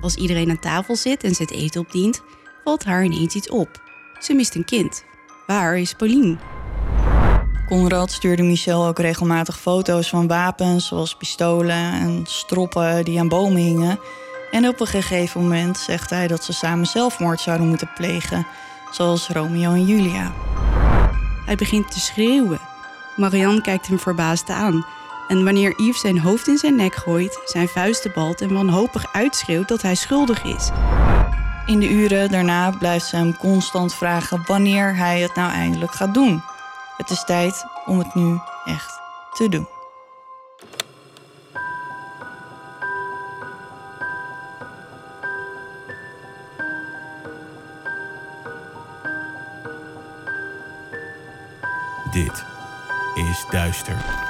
Als iedereen aan tafel zit en ze het eten opdient, valt haar ineens iets op. Ze mist een kind. Waar is Pauline? Conrad stuurde Michel ook regelmatig foto's van wapens, zoals pistolen en stroppen die aan bomen hingen. En op een gegeven moment zegt hij dat ze samen zelfmoord zouden moeten plegen, zoals Romeo en Julia. Hij begint te schreeuwen. Marianne kijkt hem verbaasd aan. En wanneer Yves zijn hoofd in zijn nek gooit, zijn vuisten balt en wanhopig uitschreeuwt dat hij schuldig is. In de uren daarna blijft ze hem constant vragen wanneer hij het nou eindelijk gaat doen. Het is tijd om het nu echt te doen. Dit is Duister.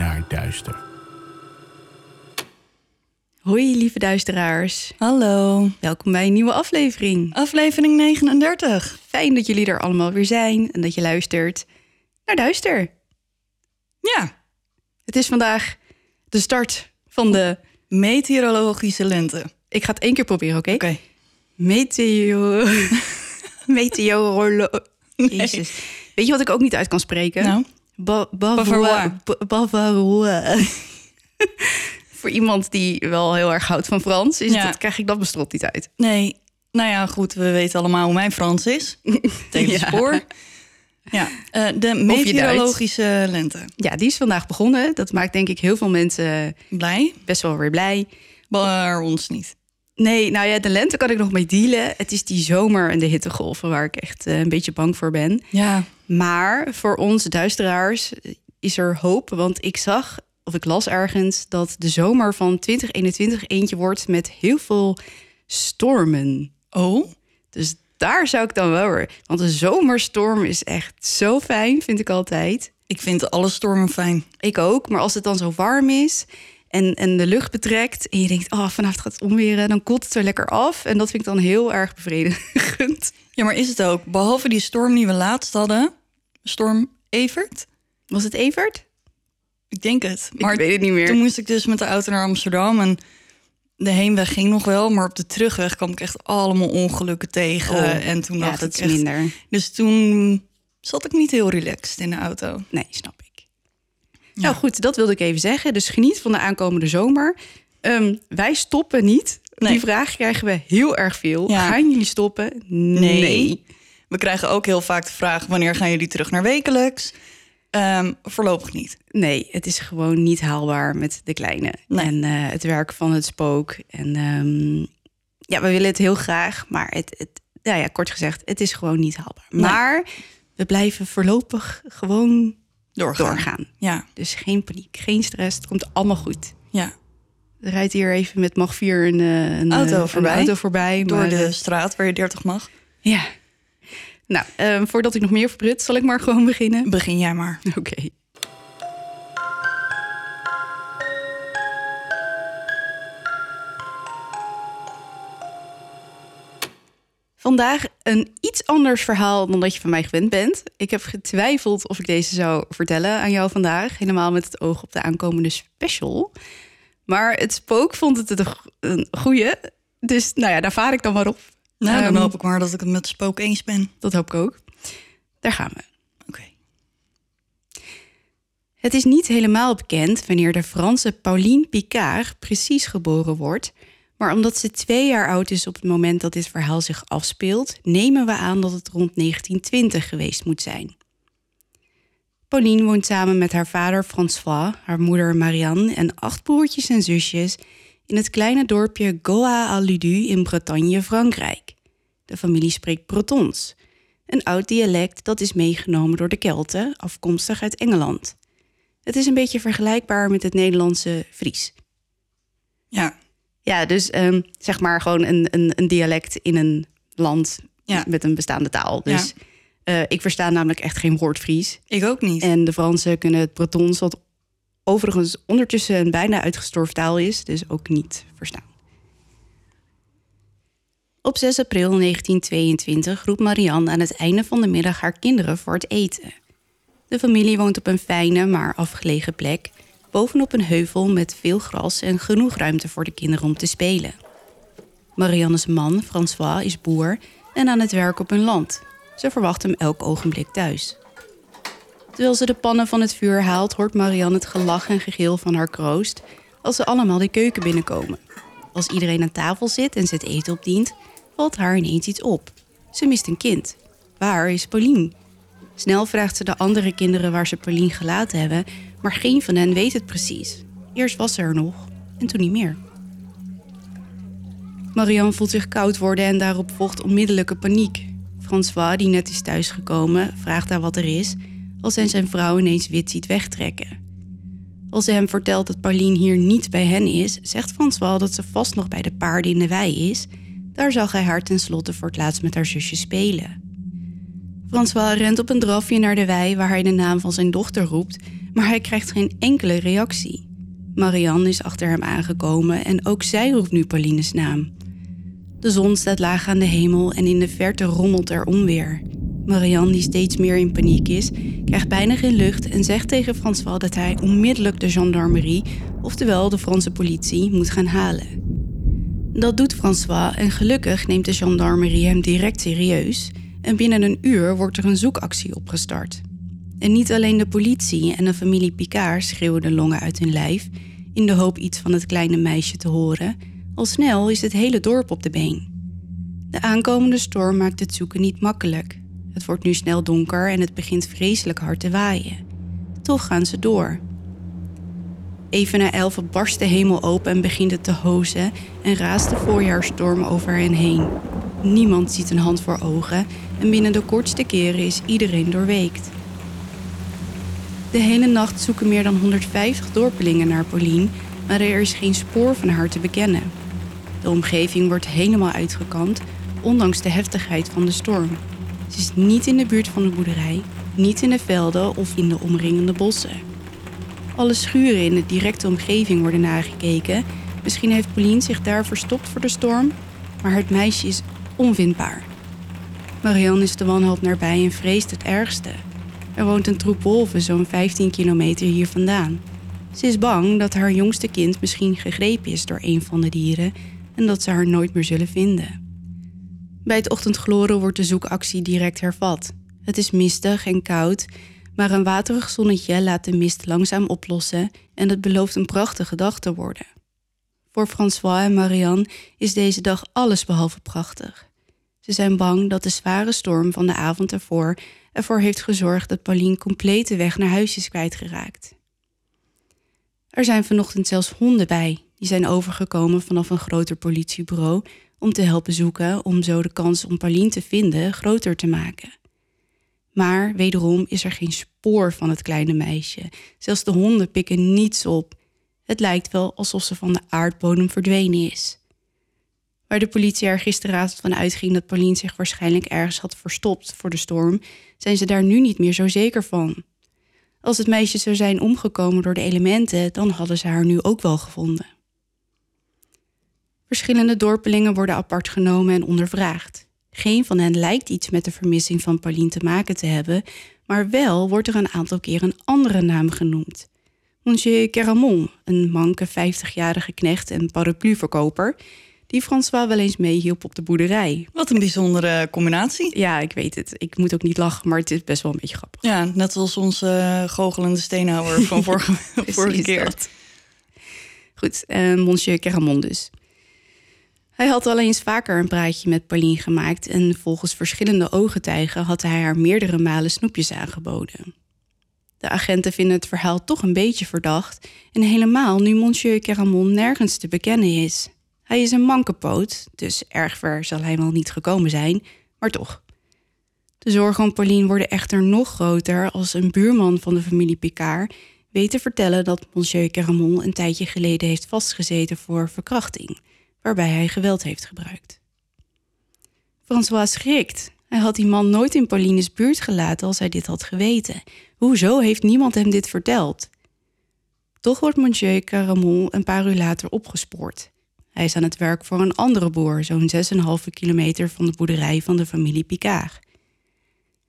naar duister. Hoi lieve duisteraars. Hallo, Welkom bij een nieuwe aflevering. aflevering 39. Fijn dat jullie er allemaal weer zijn en dat je luistert naar Duister. Ja, Het is vandaag de start van de... meteorologische lente. Ik ga het één keer proberen, oké? Oké. Meteo... Meteorolo... Jezus. Weet je wat ik ook niet uit kan spreken? Nou, Ba Bavarois. Bavarois. Ba- Bavarois. Voor iemand die wel heel erg houdt van Frans, is Ja. krijg ik dat bestrot niet uit. nee. Nou ja, goed, we weten allemaal hoe mijn Frans is. Tegen het spoor. Ja, eh, de meteorologische lente. Ja, die is vandaag begonnen. Dat maakt denk ik heel veel mensen Blij, best wel weer blij. maar ons niet. Nee, nou ja, de lente kan ik nog mee dealen. Het is die zomer en de hittegolven waar ik echt eh, een beetje bang voor ben. Ja, Maar voor ons duisteraars is er hoop. Want ik zag, of ik las ergens, dat de zomer van 2021 eentje wordt met heel veel stormen. oh, Dus daar zou ik dan wel weer. Want een zomerstorm is echt zo fijn, vind ik altijd. ik vind alle stormen fijn. Ik ook. Maar als het dan zo warm is en, en de lucht betrekt. en je denkt, oh, vanavond gaat het omweren. dan koelt het er lekker af. En dat vind ik dan heel erg bevredigend. Ja, maar is het ook, behalve die storm die we laatst hadden, storm Evert? Was het Evert? Ik denk het. Maar ik weet het niet meer. toen moest ik dus met de auto naar Amsterdam en de heenweg ging nog wel, maar op de terugweg kwam ik echt allemaal ongelukken tegen. Oh, en toen ja, dacht dat ik echt, minder. Dus toen zat ik niet heel relaxed in de auto. Nee, snap ik. Nou goed, dat wilde ik even zeggen. Dus geniet van de aankomende zomer. Ehm, wij stoppen niet. Nee. Die vraag krijgen we heel erg veel. Ja. Gaan jullie stoppen? Nee. We krijgen ook heel vaak de vraag: wanneer gaan jullie terug naar wekelijks? Ehm, voorlopig niet. Nee, het is gewoon niet haalbaar met de kleine. Nee. En eh, het werk van het spook. En ehm, ja, we willen het heel graag. Maar het, het, nou ja, kort gezegd, het is gewoon niet haalbaar. Nee. Maar we blijven voorlopig gewoon Doorgaan. doorgaan. Ja, Dus geen paniek, geen stress. Het komt allemaal goed. ja. Er rijdt hier even met mag 4 een, eh, een Auto eh, een voorbij. auto voorbij Door maar, de straat waar je 30 mag. ja. Nou, ehm, voordat ik nog meer verprut, zal ik maar gewoon beginnen. Begin jij maar. Oké. Vandaag een iets anders verhaal dan dat je van mij gewend bent. Ik heb getwijfeld of ik deze zou vertellen aan jou vandaag. Helemaal met het oog op de aankomende special. Maar het spook vond het een, go- een goeie. Dus nou ja, daar vaar ik dan maar op. Nou, dan Ehm, hoop ik maar dat ik het met Spook eens ben. Dat hoop ik ook. Daar gaan we. Oké. Het is niet helemaal bekend wanneer de Franse Pauline Picard precies geboren wordt. Maar omdat ze twee jaar oud is op het moment dat dit verhaal zich afspeelt, nemen we aan dat het rond 1920 geweest moet zijn. Pauline woont samen met haar vader François, haar moeder Marianne en acht broertjes en zusjes in het kleine dorpje Goa-à-Ludu in Bretagne, Frankrijk. De familie spreekt Bretons, een oud dialect dat is meegenomen door de Kelten, afkomstig uit Engeland. Het is een beetje vergelijkbaar met het Nederlandse Fries. Ja, Ja, dus ehm, zeg maar gewoon een, een, een dialect in een land Ja. met een bestaande taal. Dus eh, ik versta namelijk echt geen woord Fries. Ik ook niet. En de Fransen kunnen het Bretons, wat overigens ondertussen een bijna uitgestorven taal is, dus ook niet verstaan. Op 6 april 1922 roept Marianne aan het einde van de middag haar kinderen voor het eten. De familie woont op een fijne, maar afgelegen plek, bovenop een heuvel met veel gras en genoeg ruimte voor de kinderen om te spelen. Marianne's man, François, is boer en aan het werk op hun land. Ze verwacht hem elk ogenblik thuis. Terwijl ze de pannen van het vuur haalt, hoort Marianne het gelach en gegil van haar kroost als ze allemaal de keuken binnenkomen. Als iedereen aan tafel zit en ze het eten opdient, valt haar ineens iets op. Ze mist een kind. Waar is Pauline? Snel vraagt ze de andere kinderen waar ze Pauline gelaten hebben, maar geen van hen weet het precies. Eerst was ze er nog en toen niet meer. Marianne voelt zich koud worden en daarop volgt onmiddellijke paniek. François, die net is thuisgekomen, vraagt haar wat er is, als hij zijn vrouw ineens wit ziet wegtrekken. Als ze hem vertelt dat Pauline hier niet bij hen is, zegt François dat ze vast nog bij de paarden in de wei is. Daar zag hij haar tenslotte voor het laatst met haar zusje spelen. François rent op een drafje naar de wei waar hij de naam van zijn dochter roept, maar hij krijgt geen enkele reactie. Marianne is achter hem aangekomen en ook zij roept nu Pauline's naam. De zon staat laag aan de hemel en in de verte rommelt er onweer. Marianne, die steeds meer in paniek is, krijgt bijna geen lucht en zegt tegen François dat hij onmiddellijk de gendarmerie, oftewel de Franse politie, moet gaan halen. Dat doet François en gelukkig neemt de gendarmerie hem direct serieus en binnen een uur wordt er een zoekactie opgestart. En niet alleen de politie en de familie Picard schreeuwen de longen uit hun lijf in de hoop iets van het kleine meisje te horen, al snel is het hele dorp op de been. De aankomende storm maakt het zoeken niet makkelijk. Het wordt nu snel donker en het begint vreselijk hard te waaien. Toch gaan ze door. Even na elf barst de hemel open en begint het te hozen en raast de voorjaarsstorm over hen heen. Niemand ziet een hand voor ogen en binnen de kortste keren is iedereen doorweekt. De hele nacht zoeken meer dan 150 dorpelingen naar Pauline, maar er is geen spoor van haar te bekennen. De omgeving wordt helemaal uitgekampt, ondanks de heftigheid van de storm. Ze is niet in de buurt van de boerderij, niet in de velden of in de omringende bossen. Alle schuren in de directe omgeving worden nagekeken. Misschien heeft Pauline zich daar verstopt voor de storm, maar het meisje is onvindbaar. Marianne is de wanhoop nabij en vreest het ergste. Er woont een troep wolven zo'n 15 kilometer hier vandaan. Ze is bang dat haar jongste kind misschien gegrepen is door een van de dieren en dat ze haar nooit meer zullen vinden. Bij het ochtendgloren wordt de zoekactie direct hervat. Het is mistig en koud, maar een waterig zonnetje laat de mist langzaam oplossen en het belooft een prachtige dag te worden. Voor François en Marianne is deze dag allesbehalve prachtig. Ze zijn bang dat de zware storm van de avond ervoor ervoor heeft gezorgd dat Pauline compleet de weg naar huis is kwijtgeraakt. Er zijn vanochtend zelfs honden bij, die zijn overgekomen vanaf een groter politiebureau om te helpen zoeken om zo de kans om Pauline te vinden groter te maken. Maar wederom is er geen spoor van het kleine meisje. Zelfs de honden pikken niets op. Het lijkt wel alsof ze van de aardbodem verdwenen is. Waar de politie er gisteravond van uitging dat Pauline zich waarschijnlijk ergens had verstopt voor de storm, zijn ze daar nu niet meer zo zeker van. Als het meisje zou zijn omgekomen door de elementen, dan hadden ze haar nu ook wel gevonden. Verschillende dorpelingen worden apart genomen en ondervraagd. Geen van hen lijkt iets met de vermissing van Pauline te maken te hebben, maar wel wordt er een aantal keer een andere naam genoemd. Monsieur Caramon, een manke 50-jarige knecht en parapluverkoper, die François wel eens meehielp op de boerderij. Wat een bijzondere combinatie. Ja, ik weet het. Ik moet ook niet lachen, maar het is best wel een beetje grappig. Ja, net als onze uh, goochelende steenhouwer van vorige, vorige keer. Dat. Goed, uh, Monsieur Caramon dus. Hij had al eens vaker een praatje met Pauline gemaakt en volgens verschillende ooggetuigen had hij haar meerdere malen snoepjes aangeboden. De agenten vinden het verhaal toch een beetje verdacht en helemaal nu Monsieur Caramon nergens te bekennen is. Hij is een mankepoot, dus erg ver zal hij wel niet gekomen zijn, maar toch. De zorgen om Pauline worden echter nog groter als een buurman van de familie Picard weet te vertellen dat Monsieur Caramon een tijdje geleden heeft vastgezeten voor verkrachting waarbij hij geweld heeft gebruikt. François schrikt. Hij had die man nooit in Paulines buurt gelaten als hij dit had geweten. Hoezo heeft niemand hem dit verteld? Toch wordt Monsieur Caramon een paar uur later opgespoord. Hij is aan het werk voor een andere boer, zo'n 6,5 kilometer van de boerderij van de familie Picard.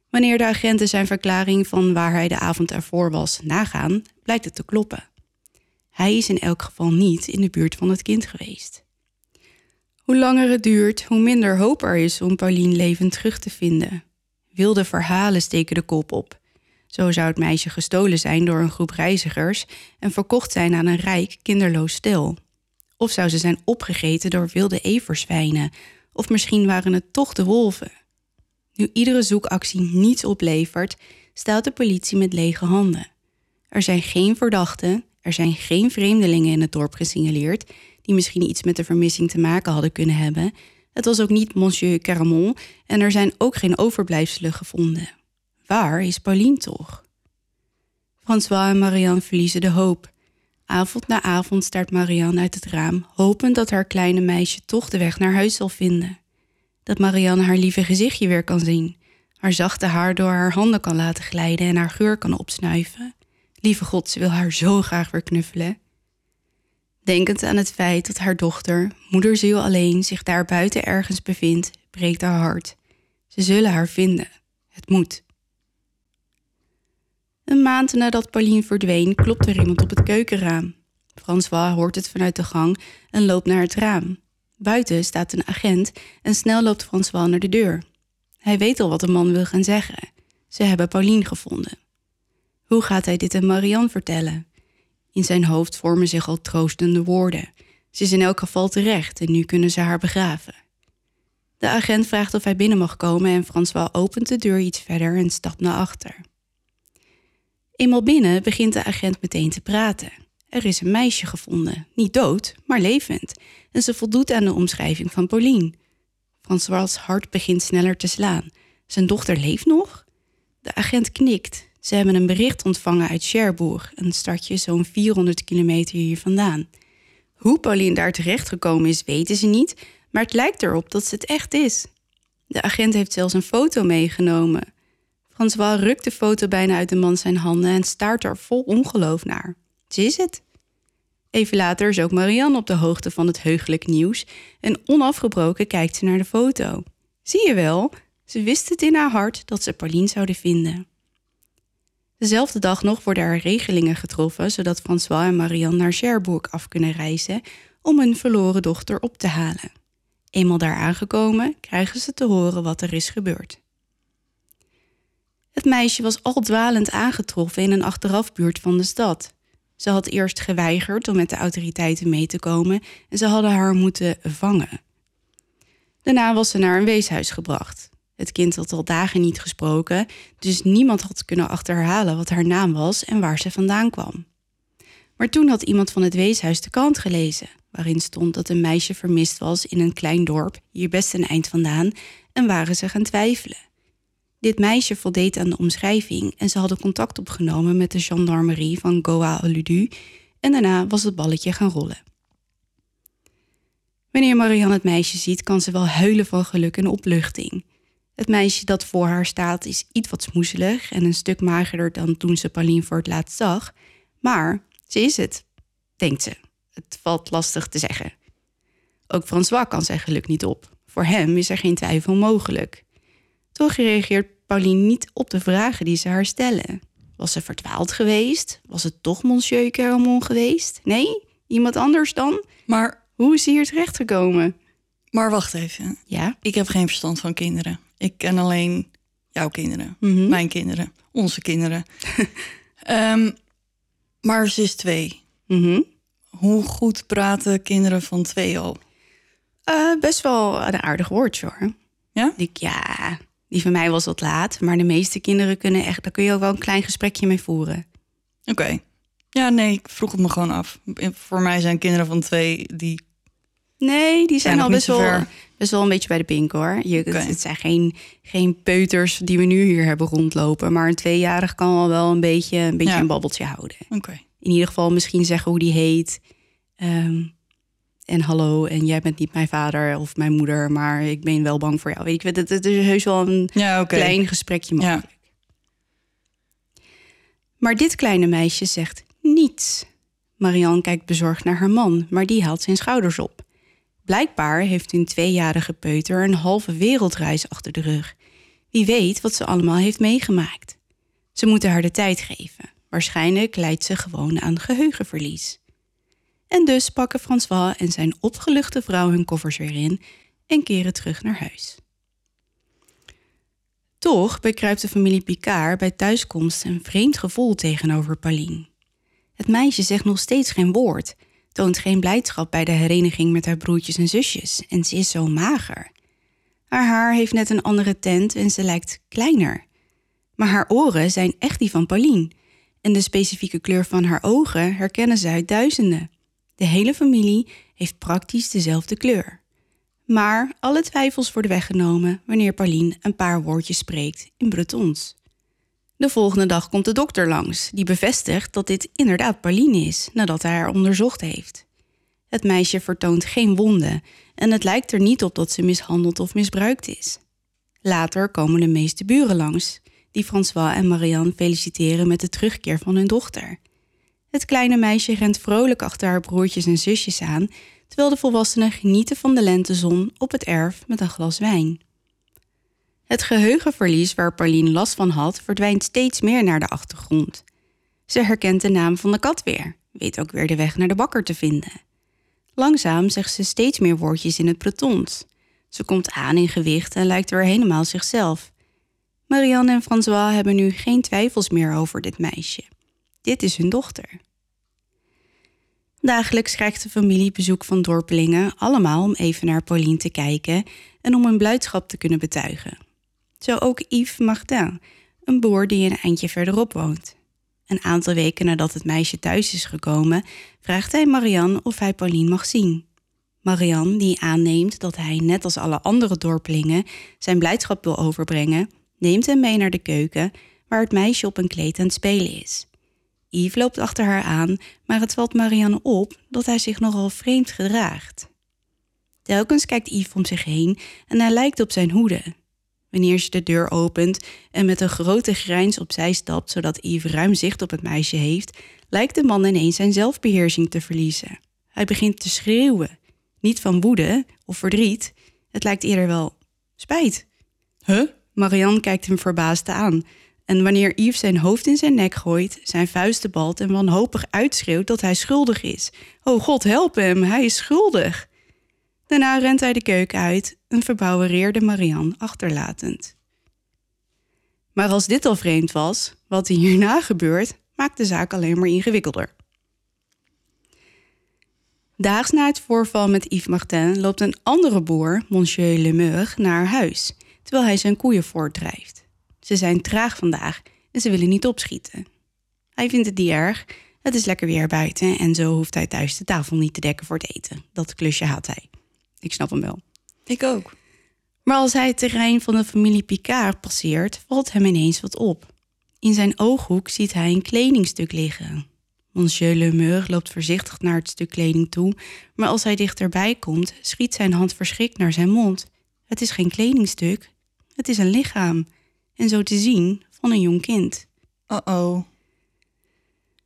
Wanneer de agenten zijn verklaring van waar hij de avond ervoor was nagaan, blijkt het te kloppen. Hij is in elk geval niet in de buurt van het kind geweest. Hoe langer het duurt, hoe minder hoop er is om Pauline levend terug te vinden. Wilde verhalen steken de kop op. Zo zou het meisje gestolen zijn door een groep reizigers en verkocht zijn aan een rijk, kinderloos stel. Of zou ze zijn opgegeten door wilde everzwijnen, of misschien waren het toch de wolven. Nu iedere zoekactie niets oplevert, staat de politie met lege handen. Er zijn geen verdachten, er zijn geen vreemdelingen in het dorp gesignaleerd die misschien iets met de vermissing te maken hadden kunnen hebben. Het was ook niet Monsieur Caramon en er zijn ook geen overblijfselen gevonden. Waar is Pauline toch? François en Marianne verliezen de hoop. Avond na avond staart Marianne uit het raam, hopend dat haar kleine meisje toch de weg naar huis zal vinden. Dat Marianne haar lieve gezichtje weer kan zien, haar zachte haar door haar handen kan laten glijden en haar geur kan opsnuiven. Lieve God, ze wil haar zo graag weer knuffelen. Denkend aan het feit dat haar dochter, moederziel alleen, zich daar buiten ergens bevindt, breekt haar hart. Ze zullen haar vinden. Het moet. Een maand nadat Pauline verdween, klopt er iemand op het keukenraam. François hoort het vanuit de gang en loopt naar het raam. Buiten staat een agent en snel loopt François naar de deur. Hij weet al wat de man wil gaan zeggen. Ze hebben Pauline gevonden. Hoe gaat hij dit aan Marianne vertellen? In zijn hoofd vormen zich al troostende woorden. Ze is in elk geval terecht en nu kunnen ze haar begraven. De agent vraagt of hij binnen mag komen en François opent de deur iets verder en stapt naar achter. Eenmaal binnen begint de agent meteen te praten. Er is een meisje gevonden, niet dood, maar levend, en ze voldoet aan de omschrijving van Pauline. François' hart begint sneller te slaan. Zijn dochter leeft nog? De agent knikt. Ze hebben een bericht ontvangen uit Cherbourg, een stadje zo'n 400 kilometer hier vandaan. Hoe Pauline daar terecht gekomen is, weten ze niet, maar het lijkt erop dat ze het echt is. De agent heeft zelfs een foto meegenomen. François rukt de foto bijna uit de man zijn handen en staart er vol ongeloof naar. Ze is het. Even later is ook Marianne op de hoogte van het heugelijk nieuws en onafgebroken kijkt ze naar de foto. Zie je wel, ze wist het in haar hart dat ze Pauline zouden vinden. Dezelfde dag nog worden er regelingen getroffen zodat François en Marianne naar Cherbourg af kunnen reizen om hun verloren dochter op te halen. Eenmaal daar aangekomen krijgen ze te horen wat er is gebeurd. Het meisje was al dwalend aangetroffen in een achterafbuurt van de stad. Ze had eerst geweigerd om met de autoriteiten mee te komen en ze hadden haar moeten vangen. Daarna was ze naar een weeshuis gebracht. Het kind had al dagen niet gesproken, dus niemand had kunnen achterhalen wat haar naam was en waar ze vandaan kwam. Maar toen had iemand van het weeshuis de krant gelezen, waarin stond dat een meisje vermist was in een klein dorp, hier best een eind vandaan, en waren ze gaan twijfelen. Dit meisje voldeed aan de omschrijving en ze hadden contact opgenomen met de gendarmerie van Goa Aludu en daarna was het balletje gaan rollen. Wanneer Marianne het meisje ziet, kan ze wel huilen van geluk en opluchting. Het meisje dat voor haar staat is iets wat smoezelig en een stuk magerder dan toen ze Pauline voor het laatst zag, maar ze is het, denkt ze. Het valt lastig te zeggen. Ook François kan zijn geluk niet op. Voor hem is er geen twijfel mogelijk. Toch reageert Pauline niet op de vragen die ze haar stellen. Was ze verdwaald geweest? Was het toch Monsieur Caramon geweest? Nee? Iemand anders dan? Maar, Hoe is ze hier terechtgekomen? maar wacht even. Ja? Ik heb geen verstand van kinderen. Ik ken alleen jouw kinderen, Mhm. mijn kinderen, onze kinderen. Ehm, maar ze is twee. Mhm. Hoe goed praten kinderen van twee al? Eh, best wel een aardig woordje hoor. Ja? Ik, ja, die van mij was wat laat, maar de meeste kinderen kunnen echt, daar kun je ook wel een klein gesprekje mee voeren. Oké. Ja, nee, ik vroeg het me gewoon af. Voor mij zijn kinderen van twee die... Nee, die zijn, al best wel, ver. Best wel een beetje bij de pink hoor. Je, Oké. het, zijn geen, geen peuters die we nu hier hebben rondlopen, maar een tweejarig kan al wel een beetje, een, beetje Ja. een babbeltje houden. Oké. In ieder geval misschien zeggen hoe die heet. Ehm, En hallo, en jij bent niet mijn vader of mijn moeder, maar ik ben wel bang voor jou. Weet ik, het, het is heus wel een Ja, klein gesprekje mogelijk. Maar dit kleine meisje zegt niets. Marianne kijkt bezorgd naar haar man, maar die haalt zijn schouders op. Blijkbaar heeft hun tweejarige peuter een halve wereldreis achter de rug. Wie weet wat ze allemaal heeft meegemaakt. Ze moeten haar de tijd geven. Waarschijnlijk lijdt ze gewoon aan geheugenverlies. En dus pakken François en zijn opgeluchte vrouw hun koffers weer in en keren terug naar huis. Toch bekruipt de familie Picard bij thuiskomst een vreemd gevoel tegenover Pauline. Het meisje zegt nog steeds geen woord, toont geen blijdschap bij de hereniging met haar broertjes en zusjes en ze is zo mager. Haar haar heeft net een andere tint en ze lijkt kleiner. Maar haar oren zijn echt die van Pauline en de specifieke kleur van haar ogen herkennen ze uit duizenden. De hele familie heeft praktisch dezelfde kleur. Maar alle twijfels worden weggenomen wanneer Pauline een paar woordjes spreekt in Bretons. De volgende dag komt de dokter langs, die bevestigt dat dit inderdaad Pauline is nadat hij haar onderzocht heeft. Het meisje vertoont geen wonden en het lijkt er niet op dat ze mishandeld of misbruikt is. Later komen de meeste buren langs, die François en Marianne feliciteren met de terugkeer van hun dochter. Het kleine meisje rent vrolijk achter haar broertjes en zusjes aan, terwijl de volwassenen genieten van de lentezon op het erf met een glas wijn. Het geheugenverlies waar Pauline last van had, verdwijnt steeds meer naar de achtergrond. Ze herkent de naam van de kat weer, weet ook weer de weg naar de bakker te vinden. Langzaam zegt ze steeds meer woordjes in het Bretons. Ze komt aan in gewicht en lijkt weer helemaal zichzelf. Marianne en François hebben nu geen twijfels meer over dit meisje. Dit is hun dochter. Dagelijks krijgt de familie bezoek van dorpelingen, allemaal om even naar Pauline te kijken en om hun blijdschap te kunnen betuigen. Zo ook Yves Martin, een boer die een eindje verderop woont. Een aantal weken nadat het meisje thuis is gekomen, vraagt hij Marianne of hij Pauline mag zien. Marianne, die aanneemt dat hij, net als alle andere dorpelingen, zijn blijdschap wil overbrengen, neemt hem mee naar de keuken, waar het meisje op een kleed aan het spelen is. Yves loopt achter haar aan, maar het valt Marianne op dat hij zich nogal vreemd gedraagt. Telkens kijkt Yves om zich heen en hij lijkt op zijn hoede. Wanneer ze de deur opent en met een grote grijns opzij stapt, zodat Yves ruim zicht op het meisje heeft, lijkt de man ineens zijn zelfbeheersing te verliezen. Hij begint te schreeuwen. Niet van woede of verdriet, het lijkt eerder wel spijt. Huh? Marianne kijkt hem verbaasd aan. En wanneer Yves zijn hoofd in zijn nek gooit, zijn vuisten balt en wanhopig uitschreeuwt dat hij schuldig is. Oh God, help hem, hij is schuldig. Daarna rent hij de keuken uit, een verbouwereerde Marianne achterlatend. Maar als dit al vreemd was, wat hierna gebeurt, maakt de zaak alleen maar ingewikkelder. Daags na het voorval met Yves Martin loopt een andere boer, Monsieur Lemeur, naar huis, terwijl hij zijn koeien voortdrijft. Ze zijn traag vandaag en ze willen niet opschieten. Hij vindt het niet erg, het is lekker weer buiten en zo hoeft hij thuis de tafel niet te dekken voor het eten. Dat klusje haalt hij. Ik snap hem wel. Ik ook. Maar als hij het terrein van de familie Picard passeert, valt hem ineens wat op. In zijn ooghoek ziet hij een kledingstuk liggen. Monsieur Lemeur loopt voorzichtig naar het stuk kleding toe, maar als hij dichterbij komt, schiet zijn hand verschrikt naar zijn mond. Het is geen kledingstuk, het is een lichaam. En zo te zien van een jong kind. Uh-oh.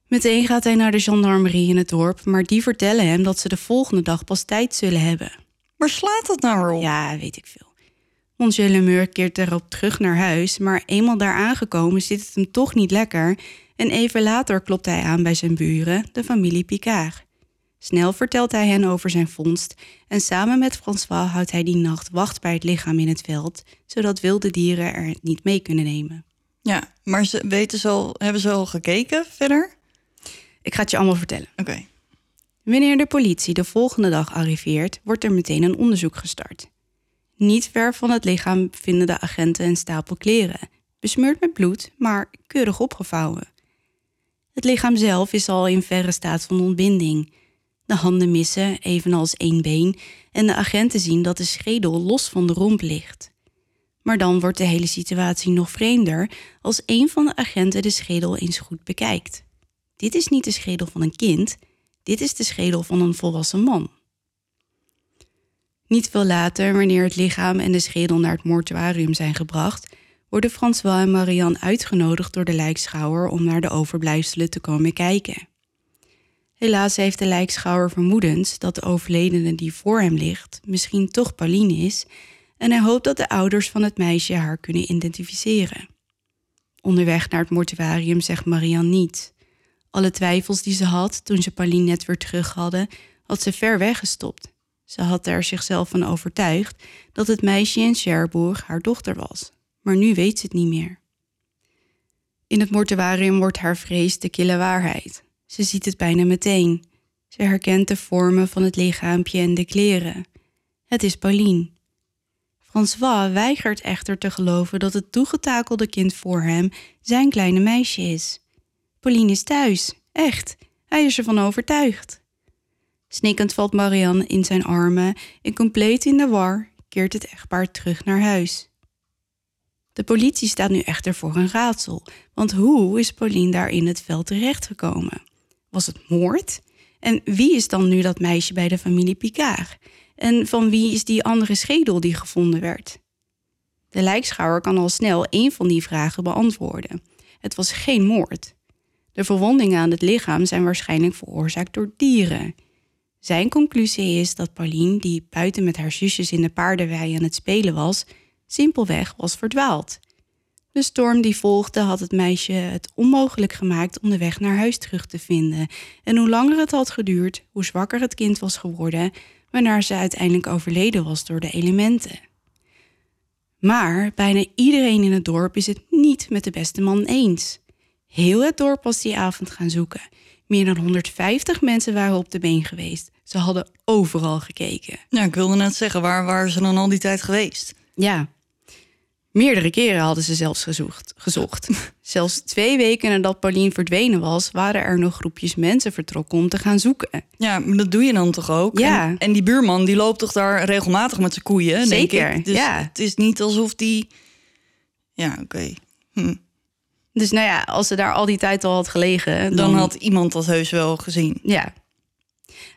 Meteen gaat hij naar de gendarmerie in het dorp, maar die vertellen hem dat ze de volgende dag pas tijd zullen hebben. Waar slaat dat nou op? Ja, weet ik veel. Monsieur Lemeur keert daarop terug naar huis, maar eenmaal daar aangekomen zit het hem toch niet lekker en even later klopt hij aan bij zijn buren, de familie Picard. Snel vertelt hij hen over zijn vondst en samen met François houdt hij die nacht wacht bij het lichaam in het veld, zodat wilde dieren er het niet mee kunnen nemen. Ja, maar ze weten ze al, hebben ze al gekeken verder? Ik ga het je allemaal vertellen. Oké. Wanneer de politie de volgende dag arriveert, wordt er meteen een onderzoek gestart. Niet ver van het lichaam vinden de agenten een stapel kleren, besmeurd met bloed, maar keurig opgevouwen. Het lichaam zelf is al in verre staat van ontbinding. De handen missen, evenals één been, en de agenten zien dat de schedel los van de romp ligt. Maar dan wordt de hele situatie nog vreemder als een van de agenten de schedel eens goed bekijkt. Dit is niet de schedel van een kind, dit is de schedel van een volwassen man. Niet veel later, wanneer het lichaam en de schedel naar het mortuarium zijn gebracht, worden François en Marianne uitgenodigd door de lijkschouwer om naar de overblijfselen te komen kijken. Helaas heeft de lijkschouwer vermoedens dat de overledene die voor hem ligt misschien toch Pauline is en hij hoopt dat de ouders van het meisje haar kunnen identificeren. Onderweg naar het mortuarium zegt Marianne niet. Alle twijfels die ze had toen ze Pauline net weer terug hadden, had ze ver weggestopt. Ze had er zichzelf van overtuigd dat het meisje in Cherbourg haar dochter was, maar nu weet ze het niet meer. In het mortuarium wordt haar vrees de kille waarheid. Ze ziet het bijna meteen. Ze herkent de vormen van het lichaampje en de kleren. Het is Pauline. François weigert echter te geloven dat het toegetakelde kind voor hem zijn kleine meisje is. Pauline is thuis, echt. Hij is ervan overtuigd. Snikkend valt Marianne in zijn armen en compleet in de war keert het echtpaar terug naar huis. De politie staat nu echter voor een raadsel, want hoe is Pauline daar in het veld terechtgekomen? Was het moord? En wie is dan nu dat meisje bij de familie Picard? En van wie is die andere schedel die gevonden werd? De lijkschouwer kan al snel één van die vragen beantwoorden. Het was geen moord. De verwondingen aan het lichaam zijn waarschijnlijk veroorzaakt door dieren. Zijn conclusie is dat Pauline, die buiten met haar zusjes in de paardenwei aan het spelen was, simpelweg was verdwaald. De storm die volgde had het meisje het onmogelijk gemaakt om de weg naar huis terug te vinden. En hoe langer het had geduurd, hoe zwakker het kind was geworden, waarna ze uiteindelijk overleden was door de elementen. Maar bijna iedereen in het dorp is het niet met de beste man eens. Heel het dorp was die avond gaan zoeken. Meer dan 150 mensen waren op de been geweest. Ze hadden overal gekeken. Ja, ik wilde net zeggen, waar waren ze dan al die tijd geweest? Ja, Meerdere keren hadden ze zelfs gezocht. gezocht. Zelfs twee weken nadat Pauline verdwenen was, waren er nog groepjes mensen vertrokken om te gaan zoeken. Ja, maar dat doe je dan toch ook? Ja. En, en die buurman die loopt toch daar regelmatig met zijn koeien? Zeker, Denk ik. Dus ja. Het is niet alsof die. Ja, oké. Hm. Dus nou ja, als ze daar al die tijd al had gelegen, dan, Dan had iemand dat heus wel gezien. Ja.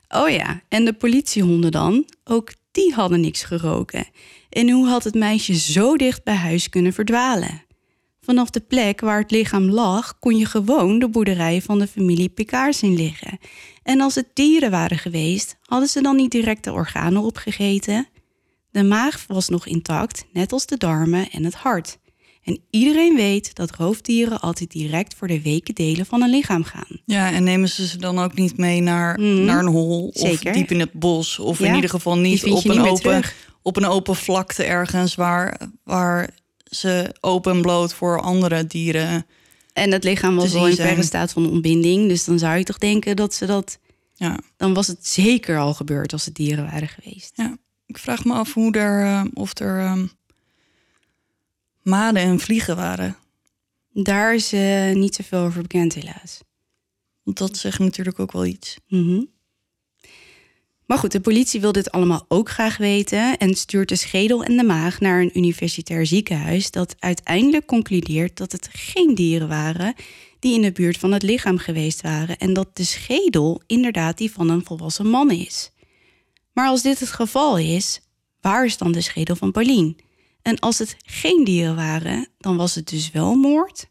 Oh ja, en de politiehonden dan? Ook die hadden niks geroken. En hoe had het meisje zo dicht bij huis kunnen verdwalen? Vanaf de plek waar het lichaam lag, kon je gewoon de boerderij van de familie Picard zien liggen. En als het dieren waren geweest, hadden ze dan niet direct de organen opgegeten? De maag was nog intact, net als de darmen en het hart. En iedereen weet dat roofdieren altijd direct voor de weken delen van een lichaam gaan. Ja, en nemen ze ze dan ook niet mee naar, Mhm. naar een hol Zeker. of diep in het bos? Of in ieder geval niet op een, niet open, op een open vlakte ergens waar, waar ze open en bloot voor andere dieren. En het lichaam was al in verre staat van ontbinding. Dus dan zou je toch denken dat ze dat. Ja. Dan was het zeker al gebeurd als het dieren waren geweest. Ja, ik vraag me af hoe er, eh, of er ehm, maden en vliegen waren. Daar is eh, niet zoveel over bekend, helaas. Dat zegt natuurlijk ook wel iets. Mhm. Maar goed, de politie wil dit allemaal ook graag weten en stuurt de schedel en de maag naar een universitair ziekenhuis dat uiteindelijk concludeert dat het geen dieren waren die in de buurt van het lichaam geweest waren en dat de schedel inderdaad die van een volwassen man is. Maar als dit het geval is, waar is dan de schedel van Pauline? En als het geen dieren waren, dan was het dus wel moord?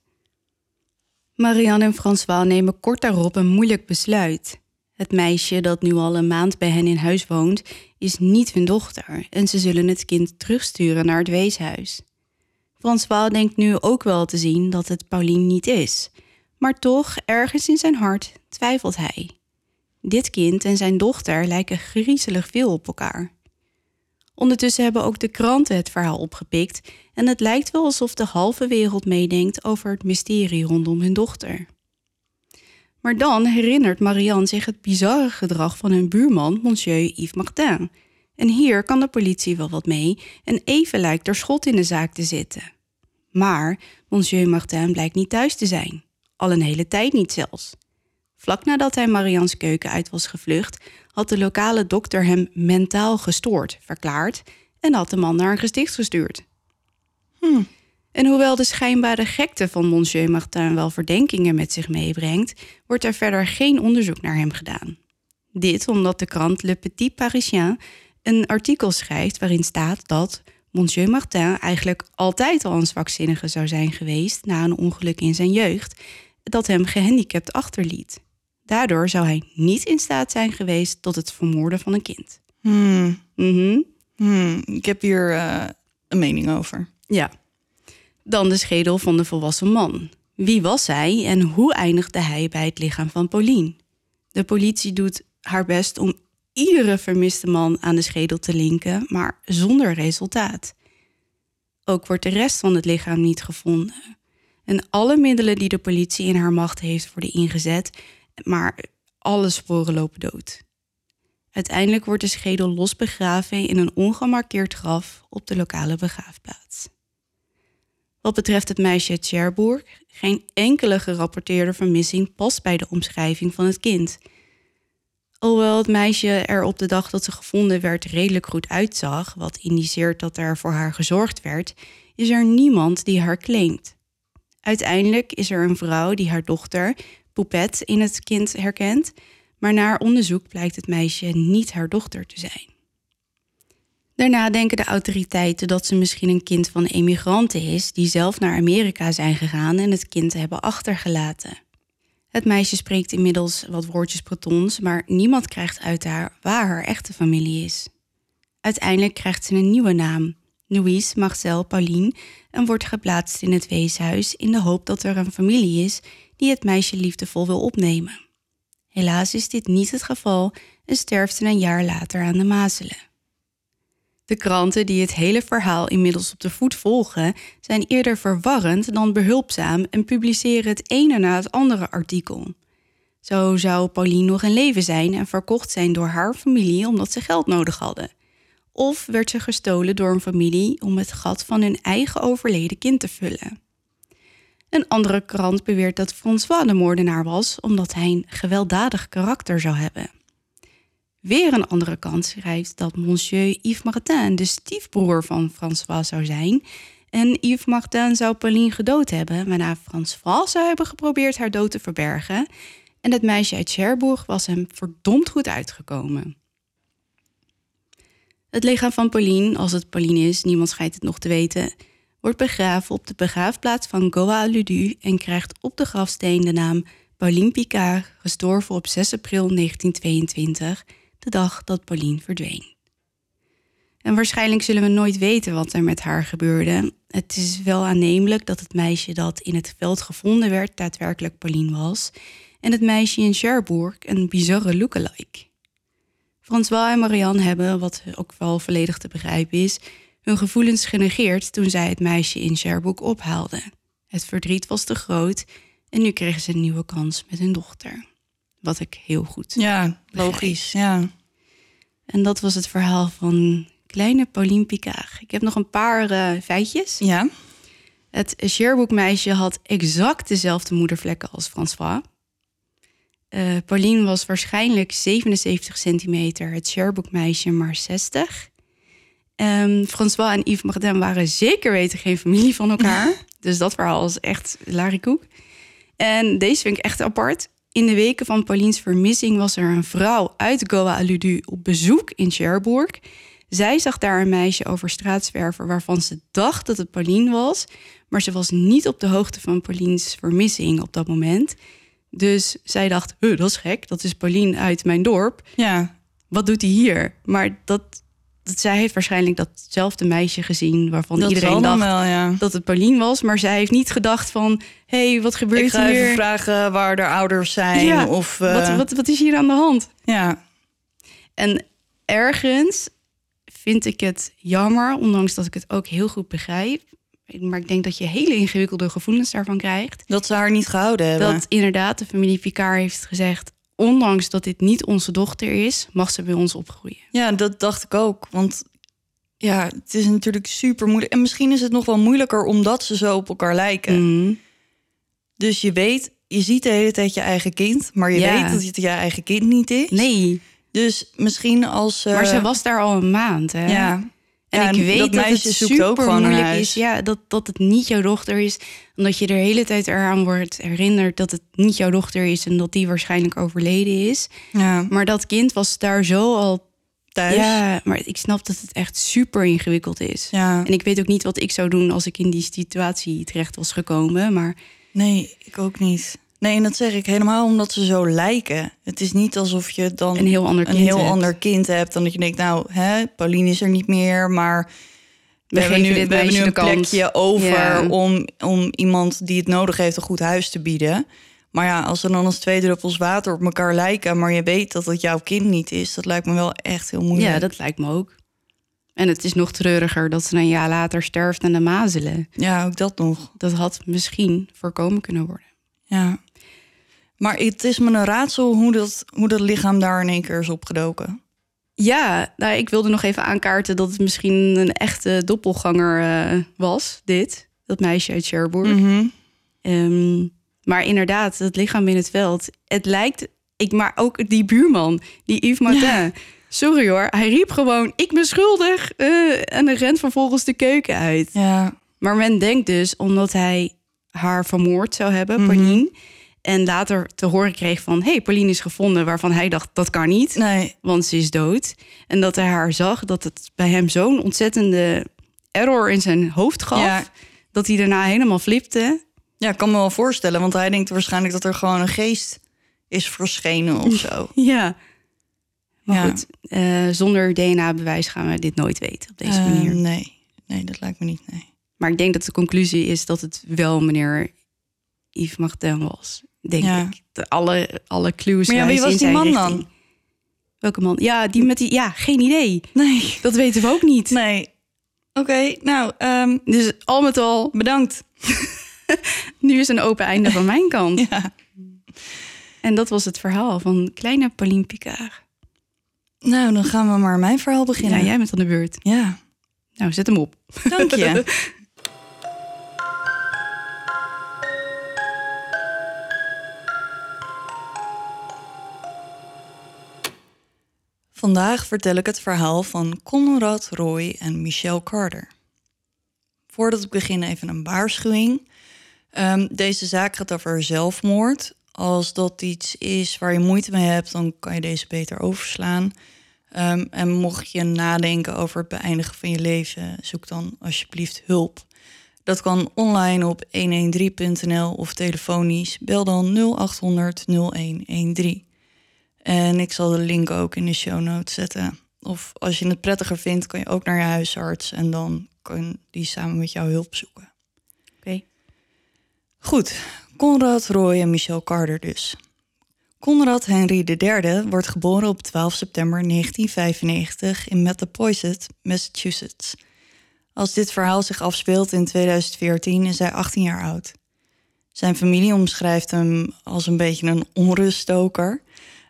Marianne en François nemen kort daarop een moeilijk besluit. Het meisje dat nu al een maand bij hen in huis woont, is niet hun dochter en ze zullen het kind terugsturen naar het weeshuis. François denkt nu ook wel te zien dat het Pauline niet is, maar toch, ergens in zijn hart, twijfelt hij. Dit kind en zijn dochter lijken griezelig veel op elkaar. Ondertussen hebben ook de kranten het verhaal opgepikt en het lijkt wel alsof de halve wereld meedenkt over het mysterie rondom hun dochter. Maar dan herinnert Marianne zich het bizarre gedrag van hun buurman, monsieur Yves Martin. En hier kan de politie wel wat mee en even lijkt er schot in de zaak te zitten. Maar monsieur Martin blijkt niet thuis te zijn. Al een hele tijd niet zelfs. Vlak nadat hij Marianne's keuken uit was gevlucht, had de lokale dokter hem mentaal gestoord, verklaard en had de man naar een gesticht gestuurd. En hoewel de schijnbare gekte van Monsieur Martin wel verdenkingen met zich meebrengt, wordt er verder geen onderzoek naar hem gedaan. Dit omdat de krant Le Petit Parisien een artikel schrijft waarin staat dat Monsieur Martin eigenlijk altijd al een zwakzinnige zou zijn geweest na een ongeluk in zijn jeugd, dat hem gehandicapt achterliet. Daardoor zou hij niet in staat zijn geweest tot het vermoorden van een kind. Hmm. Mhm. Hmm. Ik heb hier eh, een mening over. Ja. Dan de schedel van de volwassen man. Wie was hij en hoe eindigde hij bij het lichaam van Pauline? De politie doet haar best om iedere vermiste man aan de schedel te linken, maar zonder resultaat. Ook wordt de rest van het lichaam niet gevonden. En alle middelen die de politie in haar macht heeft worden ingezet, maar alle sporen lopen dood. Uiteindelijk wordt de schedel los begraven in een ongemarkeerd graf op de lokale begraafplaats. Wat betreft het meisje Cherbourg, geen enkele gerapporteerde vermissing past bij de omschrijving van het kind. Alhoewel het meisje er op de dag dat ze gevonden werd redelijk goed uitzag, wat indiceert dat er voor haar gezorgd werd, is er niemand die haar claimt. Uiteindelijk is er een vrouw die haar dochter, Poupette, in het kind herkent, maar na onderzoek blijkt het meisje niet haar dochter te zijn. Daarna denken de autoriteiten dat ze misschien een kind van emigranten is die zelf naar Amerika zijn gegaan en het kind hebben achtergelaten. Het meisje spreekt inmiddels wat woordjes Bretons, maar niemand krijgt uit haar waar haar echte familie is. Uiteindelijk krijgt ze een nieuwe naam, Louise Marcel Pauline, en wordt geplaatst in het weeshuis in de hoop dat er een familie is die het meisje liefdevol wil opnemen. Helaas is dit niet het geval en sterft ze een jaar later aan de mazelen. De kranten die het hele verhaal inmiddels op de voet volgen, zijn eerder verwarrend dan behulpzaam en publiceren het ene na het andere artikel. Zo zou Pauline nog in leven zijn en verkocht zijn door haar familie omdat ze geld nodig hadden. Of werd ze gestolen door een familie om het gat van hun eigen overleden kind te vullen. Een andere krant beweert dat François de moordenaar was omdat hij een gewelddadig karakter zou hebben. Weer een andere kant schrijft dat Monsieur Yves Martin de stiefbroer van François zou zijn. En Yves Martin zou Pauline gedood hebben, waarna François zou hebben geprobeerd haar dood te verbergen. En het meisje uit Cherbourg was hem verdomd goed uitgekomen. Het lichaam van Pauline, als het Pauline is, niemand schijnt het nog te weten, wordt begraven op de begraafplaats van Goa-Ludu en krijgt op de grafsteen de naam Pauline Picard, gestorven op 6 april 1922 de dag dat Pauline verdween. En waarschijnlijk zullen we nooit weten wat er met haar gebeurde. Het is wel aannemelijk dat het meisje dat in het veld gevonden werd daadwerkelijk Pauline was en het meisje in Cherbourg een bizarre lookalike. François en Marianne hebben, wat ook wel volledig te begrijpen is, hun gevoelens genegeerd toen zij het meisje in Cherbourg ophaalden. Het verdriet was te groot en nu kregen ze een nieuwe kans met hun dochter. Wat ik heel goed. Ja, logisch. Ja. En dat was het verhaal van kleine Pauline Picard. Ik heb nog een paar uh, feitjes. Ja. Het Sherbrooke-meisje had exact dezelfde moedervlekken als François. Uh, Pauline was waarschijnlijk 77 centimeter, het Sherbrooke-meisje maar 60. Um, ehm, François en Yves Martin waren zeker weten geen familie van elkaar. dus dat verhaal is echt larikoek. En deze vind ik echt apart. In de weken van Pauline's vermissing was er een vrouw uit Goa Aludu op bezoek in Cherbourg. Zij zag daar een meisje over straat zwerven waarvan ze dacht dat het Pauline was, maar ze was niet op de hoogte van Pauline's vermissing op dat moment. Dus zij dacht, dat is gek, dat is Pauline uit mijn dorp. Ja. Wat doet hij hier? Maar dat dat zij heeft waarschijnlijk datzelfde meisje gezien waarvan iedereen dacht wel, ja. dat het Pauline was, maar zij heeft niet gedacht van, hé, hey, wat gebeurt Ik ga hier? Even vragen waar de ouders zijn of uh... wat, wat, wat is hier aan de hand? Ja. En ergens vind ik het jammer, ondanks dat ik het ook heel goed begrijp. Maar ik denk dat je hele ingewikkelde gevoelens daarvan krijgt. Dat ze haar niet gehouden hebben. Dat inderdaad de familie Picard heeft gezegd: ondanks dat dit niet onze dochter is, mag ze bij ons opgroeien. Ja, dat dacht ik ook. Want ja, het is natuurlijk super moeilijk. En misschien is het nog wel moeilijker omdat ze zo op elkaar lijken. Mhm. Dus je weet, je ziet de hele tijd je eigen kind, maar je weet dat het je eigen kind niet is. Nee. Dus misschien als. Maar ze was daar al een maand. Hè? Ja. En ik weet dat, het super moeilijk is. Ja, dat, dat het niet jouw dochter is. Omdat je de hele tijd eraan wordt herinnerd dat het niet jouw dochter is. En dat die waarschijnlijk overleden is. Ja. Maar dat kind was daar zo al thuis. Ja, maar ik snap dat het echt super ingewikkeld is. Ja. En ik weet ook niet wat ik zou doen als ik in die situatie terecht was gekomen. Maar Nee, ik ook niet. Nee, en dat zeg ik helemaal omdat ze zo lijken. Het is niet alsof je dan een heel ander een kind heel hebt. ander kind hebt. Dan dat je denkt, nou, hè, Pauline is er niet meer, maar we, We hebben nu, we hebben nu een plekje over Ja. om, om iemand die het nodig heeft een goed huis te bieden. Maar ja, als er dan als twee druppels water op elkaar lijken, maar je weet dat het jouw kind niet is, dat lijkt me wel echt heel moeilijk. Ja, dat lijkt me ook. En het is nog treuriger dat ze een jaar later sterft aan de mazelen. ja, ook dat nog. Dat had misschien voorkomen kunnen worden. Ja. Maar het is me een raadsel hoe dat, hoe dat lichaam daar in één keer is opgedoken. Ja, nou, ik wilde nog even aankaarten dat het misschien een echte doppelganger eh, was, dit. Dat meisje uit Cherbourg. Mhm. Ehm, maar inderdaad, het lichaam in het veld. Het lijkt, ik, maar ook die buurman, die Yves Martin. Sorry hoor, hij riep gewoon, ik ben schuldig. eh, en hij rent vervolgens de keuken uit. Ja, Maar men denkt dus, omdat hij haar vermoord zou hebben. Pauline... en later te horen kreeg van, hey, Pauline is gevonden... waarvan hij dacht, dat kan niet, nee, want ze is dood. En dat hij haar zag, dat het bij hem zo'n ontzettende error in zijn hoofd gaf... Ja. dat hij daarna helemaal flipte. Ja, ik kan me wel voorstellen, want hij denkt waarschijnlijk dat er gewoon een geest is verschenen of zo. Ja. Maar Ja. goed, eh, zonder DNA-bewijs gaan we dit nooit weten op deze Eh, manier. nee, nee, dat lijkt me niet. Nee. Maar ik denk dat de conclusie is dat het wel meneer Yves Martin was. Denk Ja. ik. De alle, alle clues Maar ja, wie was die man richting. dan? Welke man? Ja, die met die... Ja, geen idee. Nee, Dat weten we ook niet. nee. Oké, nou, ehm, Dus al met al, bedankt. nu is een open einde van mijn kant. Ja. En dat was het verhaal van kleine Pauline Picard. Nou, dan gaan we maar mijn verhaal beginnen. Ja, jij bent aan de beurt. Ja, Nou, zet hem op. dank je. Vandaag vertel ik het verhaal van Conrad Roy en Michelle Carter. Voordat ik begin even een waarschuwing. Ehm, deze zaak gaat over zelfmoord. Als dat iets is waar je moeite mee hebt, dan kan je deze beter overslaan. Ehm, en mocht je nadenken over het beëindigen van je leven, zoek dan alsjeblieft hulp. Dat kan online op 113.nl of telefonisch. Bel dan 0800 0113. En ik zal de link ook in de show notes zetten. Of als je het prettiger vindt, kan je ook naar je huisarts en dan kan die samen met jou hulp zoeken. Oké. Goed, Conrad Roy en Michelle Carter dus. Conrad Henry III wordt geboren op 12 september 1995 in Mattapoisett, Massachusetts. Als dit verhaal zich afspeelt in 2014 is hij 18 jaar oud. Zijn familie omschrijft hem als een beetje een onruststoker.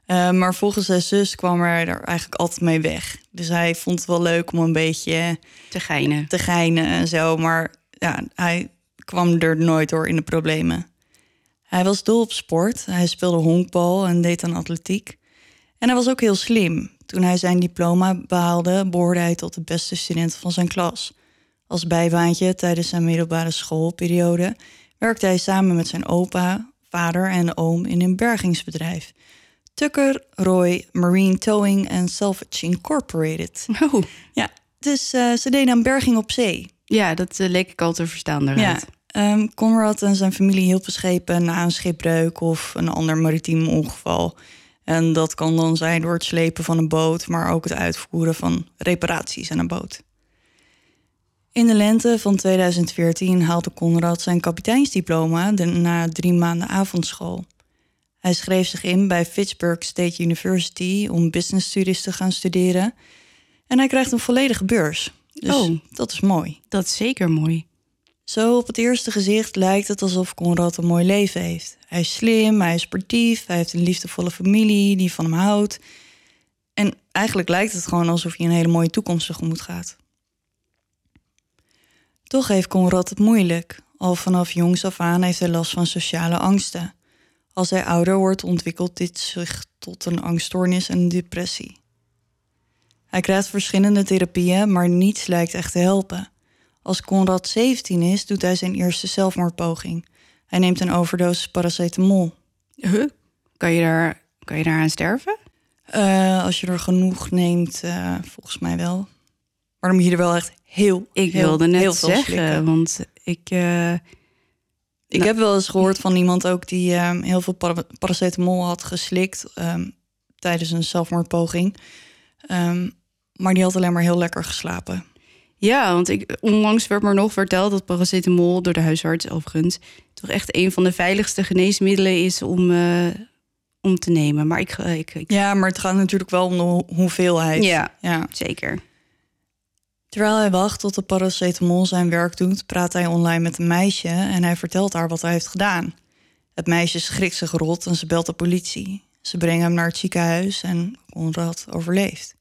Eh, maar volgens zijn zus kwam hij er eigenlijk altijd mee weg. Dus hij vond het wel leuk om een beetje Te geinen. te geinen en zo. Maar ja, hij kwam er nooit door in de problemen. Hij was dol op sport. Hij speelde honkbal en deed aan atletiek. En hij was ook heel slim. Toen hij zijn diploma behaalde, behoorde hij tot de beste studenten van zijn klas. Als bijbaantje tijdens zijn middelbare schoolperiode werkte hij samen met zijn opa, vader en oom in een bergingsbedrijf. Tucker Roy Marine Towing and Salvage Incorporated. Oh, Ja, dus eh, ze deden aan berging op zee. ja, dat eh, leek ik al te verstaan daaruit. Ja, ehm, Conrad en zijn familie hielpen schepen na een schipbreuk of een ander maritiem ongeval. En dat kan dan zijn door het slepen van een boot, maar ook het uitvoeren van reparaties aan een boot. In de lente van 2014 haalde Conrad zijn kapiteinsdiploma na drie maanden avondschool. Hij schreef zich in bij Fitchburg State University om business studies te gaan studeren. En hij krijgt een volledige beurs. Dus Oh. dat is mooi. Dat is zeker mooi. Zo op het eerste gezicht lijkt het alsof Conrad een mooi leven heeft. Hij is slim, hij is sportief, hij heeft een liefdevolle familie die van hem houdt. En eigenlijk lijkt het gewoon alsof hij een hele mooie toekomst tegemoet gaat. Toch heeft Conrad het moeilijk. Al vanaf jongs af aan heeft hij last van sociale angsten. Als hij ouder wordt, ontwikkelt dit zich tot een angststoornis en een depressie. Hij krijgt verschillende therapieën, maar niets lijkt echt te helpen. Als Conrad 17 is, doet hij zijn eerste zelfmoordpoging. Hij neemt een overdosis paracetamol. Huh? Kan je daar, kan je daaraan sterven? Eh, als je er genoeg neemt, eh, volgens mij wel. Maar dan moet je er wel echt heel, Ik heel, wilde net heel veel zeggen, slikken. want ik... eh, Ik Nou- heb wel eens gehoord van iemand ook die ehm, heel veel para- paracetamol had geslikt ehm, tijdens een zelfmoordpoging. Ehm, maar die had alleen maar heel lekker geslapen. Ja, want ik, onlangs werd me nog verteld dat paracetamol door de huisarts overigens toch echt een van de veiligste geneesmiddelen is om, eh, om te nemen. Maar ik, eh, ik, ik- Ja, maar het gaat natuurlijk wel om de ho- hoeveelheid. ja, ja. zeker. Terwijl hij wacht tot de paracetamol zijn werk doet, praat hij online met een meisje en hij vertelt haar wat hij heeft gedaan. Het meisje schrikt zich rot en ze belt de politie. Ze brengen hem naar het ziekenhuis en Conrad overleeft.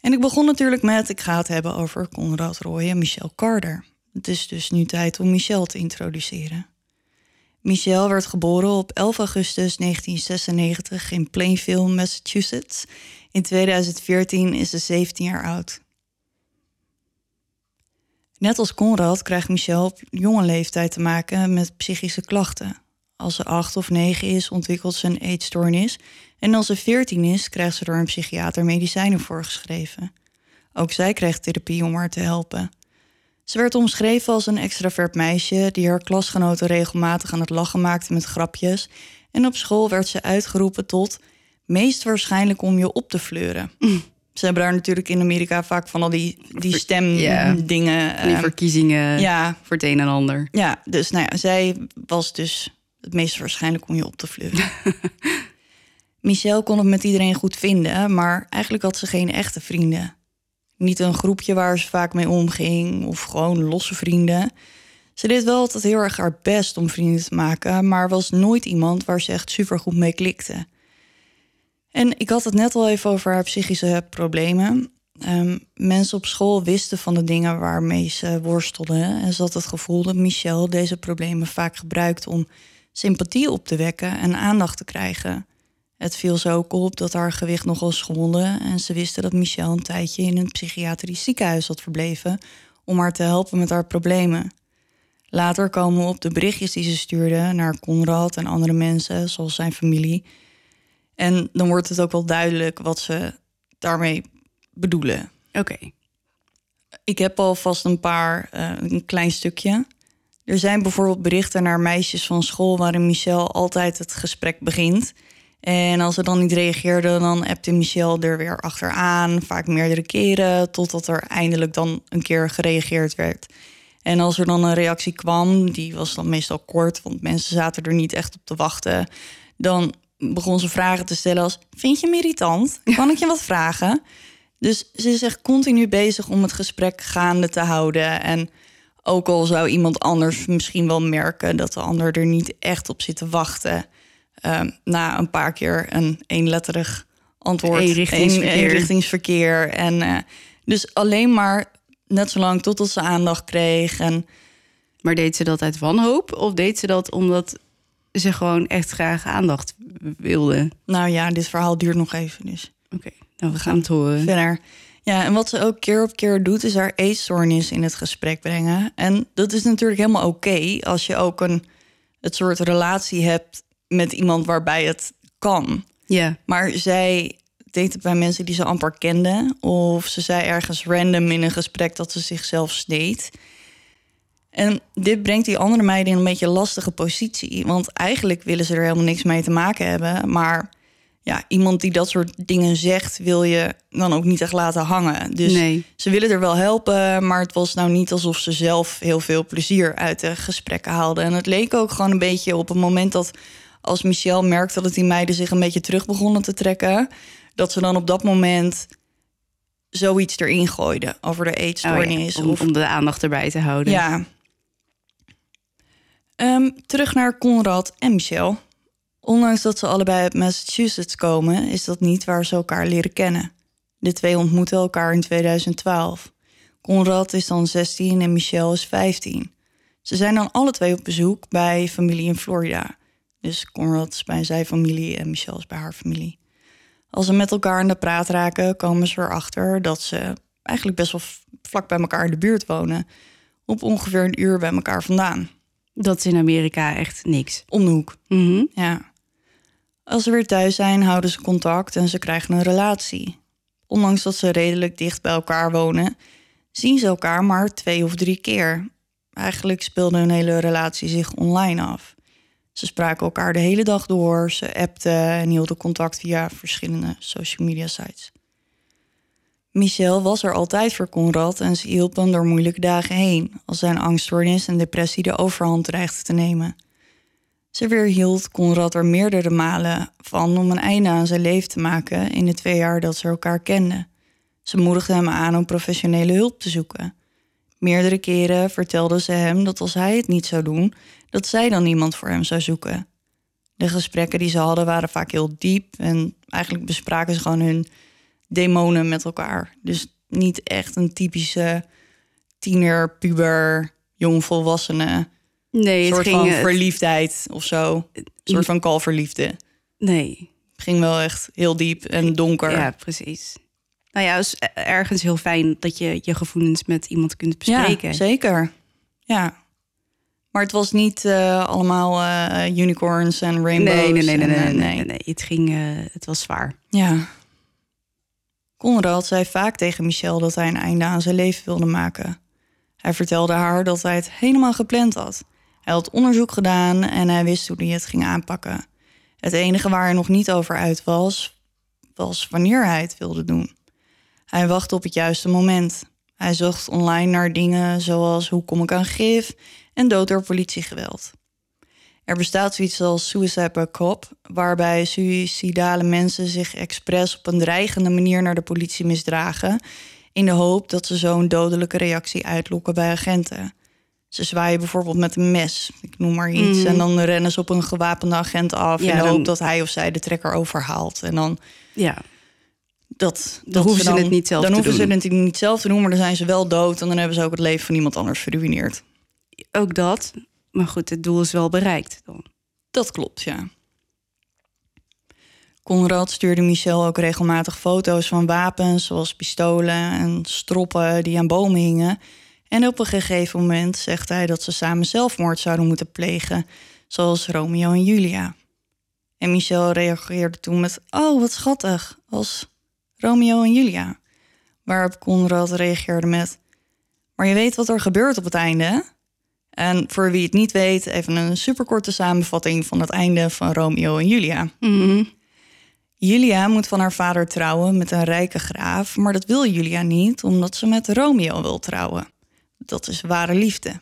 En ik begon natuurlijk met, ik ga het hebben over Conrad Roy en Michelle Carter. Het is dus nu tijd om Michelle te introduceren. Michelle werd geboren op 11 augustus 1996 in Plainville, Massachusetts. In 2014 is ze 17 jaar oud. Net als Conrad krijgt Michelle op jonge leeftijd te maken met psychische klachten. Als ze acht of negen is, ontwikkelt ze een eetstoornis. En als ze veertien is, krijgt ze door een psychiater medicijnen voorgeschreven. Ook zij kreeg therapie om haar te helpen. Ze werd omschreven als een extravert meisje die haar klasgenoten regelmatig aan het lachen maakte met grapjes. En op school werd ze uitgeroepen tot meest waarschijnlijk om je op te fleuren. Ze hebben daar natuurlijk in Amerika vaak van al die, die Ja. stemdingen. Van die ehm, verkiezingen ja, voor het een en ander. ja, dus nou ja, zij was dus het meest waarschijnlijk om je op te fleuren. Michelle kon het met iedereen goed vinden, maar eigenlijk had ze geen echte vrienden. Niet een groepje waar ze vaak mee omging of gewoon losse vrienden. Ze deed wel altijd heel erg haar best om vrienden te maken, maar was nooit iemand waar ze echt supergoed mee klikte. En ik had het net al even over haar psychische problemen. Ehm, mensen op school wisten van de dingen waarmee ze worstelden. En ze had het gevoel dat Michelle deze problemen vaak gebruikt om sympathie op te wekken en aandacht te krijgen. Het viel ze ook op dat haar gewicht nogal schommelde. En ze wisten dat Michelle een tijdje in een psychiatrisch ziekenhuis had verbleven om haar te helpen met haar problemen. Later komen we op de berichtjes die ze stuurde naar Conrad en andere mensen, zoals zijn familie. En dan wordt het ook wel duidelijk wat ze daarmee bedoelen. Oké. Ik heb alvast een paar, eh, een klein stukje. Er zijn bijvoorbeeld berichten naar meisjes van school waarin Michelle altijd het gesprek begint. En als ze dan niet reageerde, dan appte Michelle er weer achteraan, vaak meerdere keren, totdat er eindelijk dan een keer gereageerd werd. En als er dan een reactie kwam, die was dan meestal kort, want mensen zaten er niet echt op te wachten, dan begon ze vragen te stellen als: Vind je me irritant? Kan ik je wat vragen? Dus ze is echt continu bezig om het gesprek gaande te houden. En ook al zou iemand anders misschien wel merken dat de ander er niet echt op zit te wachten. ehm, na een paar keer een eenletterig antwoord. Eenrichtingsverkeer. Een- eenrichtingsverkeer. En eh, dus alleen maar net zolang totdat ze aandacht kreeg. En Maar deed ze dat uit wanhoop? Of deed ze dat omdat ze gewoon echt graag aandacht wilde? nou ja, dit verhaal duurt nog even. Dus Oké, nou we gaan het horen. verder. Ja, en wat ze ook keer op keer doet, is haar eetstoornis in het gesprek brengen. En dat is natuurlijk helemaal oké als je ook een het soort relatie hebt met iemand waarbij het kan. Ja, Maar zij deed het bij mensen die ze amper kende. Of ze zei ergens random in een gesprek dat ze zichzelf sneed. En dit brengt die andere meiden in een beetje een lastige positie. Want eigenlijk willen ze er helemaal niks mee te maken hebben. Maar ja, iemand die dat soort dingen zegt, wil je dan ook niet echt laten hangen. Dus nee. ze willen er wel helpen, maar het was nou niet alsof ze zelf heel veel plezier uit de gesprekken haalden. En het leek ook gewoon een beetje op het moment dat als Michelle merkte dat die meiden zich een beetje terug begonnen te trekken, dat ze dan op dat moment zoiets erin gooiden over de Oh ja, eetstoornis. om, of om de aandacht erbij te houden. ja. Ehm, terug naar Conrad en Michelle. Ondanks dat ze allebei uit Massachusetts komen, is dat niet waar ze elkaar leren kennen. De twee ontmoeten elkaar in 2012. Conrad is dan 16 en Michelle is 15. Ze zijn dan alle twee op bezoek bij familie in Florida. Dus Conrad is bij zijn familie en Michelle is bij haar familie. Als ze met elkaar aan de praat raken, komen ze erachter dat ze eigenlijk best wel vlak bij elkaar in de buurt wonen. Op ongeveer een uur bij elkaar vandaan. Dat is in Amerika echt niks. Om de hoek. Mhm. Ja. Als ze weer thuis zijn, houden ze contact en ze krijgen een relatie. Ondanks dat ze redelijk dicht bij elkaar wonen, zien ze elkaar maar twee of drie keer. Eigenlijk speelde hun hele relatie zich online af. Ze spraken elkaar de hele dag door, ze appten en hielden contact via verschillende social media sites. Michel was er altijd voor Conrad en ze hielp hem door moeilijke dagen heen, als zijn angststoornis en depressie de overhand dreigden te nemen. Ze weerhield Conrad er meerdere malen van om een einde aan zijn leven te maken in de twee jaar dat ze elkaar kenden. Ze moedigde hem aan om professionele hulp te zoeken. Meerdere keren vertelde ze hem dat als hij het niet zou doen, dat zij dan iemand voor hem zou zoeken. De gesprekken die ze hadden waren vaak heel diep en eigenlijk bespraken ze gewoon hun demonen met elkaar. Dus niet echt een typische tiener, puber, jongvolwassene. Nee, het soort ging... van verliefdheid of zo. Een soort van kalverliefde. nee, Het ging wel echt heel diep en donker. ja, precies. Nou ja, het is ergens heel fijn dat je je gevoelens met iemand kunt bespreken. Ja, zeker. Ja. Maar het was niet eh, allemaal eh, unicorns en rainbows. nee, nee, nee, nee, eh, nee, nee, nee. Het ging, het was zwaar. Ja. Conrad zei vaak tegen Michel dat hij een einde aan zijn leven wilde maken. Hij vertelde haar dat hij het helemaal gepland had. Hij had onderzoek gedaan en hij wist hoe hij het ging aanpakken. Het enige waar hij nog niet over uit was, was wanneer hij het wilde doen. Hij wachtte op het juiste moment. Hij zocht online naar dingen zoals hoe kom ik aan gif en dood door politiegeweld. Er bestaat zoiets als suicide by cop, waarbij suïcidale mensen zich expres op een dreigende manier naar de politie misdragen, in de hoop dat ze zo een dodelijke reactie uitlokken bij agenten. Ze zwaaien bijvoorbeeld met een mes, ik noem maar iets, Mhm. en dan rennen ze op een gewapende agent af Ja, in de dan- hoop dat hij of zij de trekker overhaalt. En dan Ja, dat, dat hoeven ze het niet zelf dan te hoeven doen. ze het niet zelf te doen, maar dan zijn ze wel dood en dan hebben ze ook het leven van iemand anders verruineerd. ook dat. Maar goed, het doel is wel bereikt dan. Dat klopt, ja. Conrad stuurde Michel ook regelmatig foto's van wapens, zoals pistolen en stroppen die aan bomen hingen. En op een gegeven moment zegt hij dat ze samen zelfmoord zouden moeten plegen, zoals Romeo en Julia. En Michel reageerde toen met: Oh, wat schattig, als Romeo en Julia. Waarop Conrad reageerde met: Maar je weet wat er gebeurt op het einde, hè? En voor wie het niet weet, even een superkorte samenvatting van het einde van Romeo en Julia. Mhm. Julia moet van haar vader trouwen met een rijke graaf, maar dat wil Julia niet omdat ze met Romeo wil trouwen. Dat is ware liefde.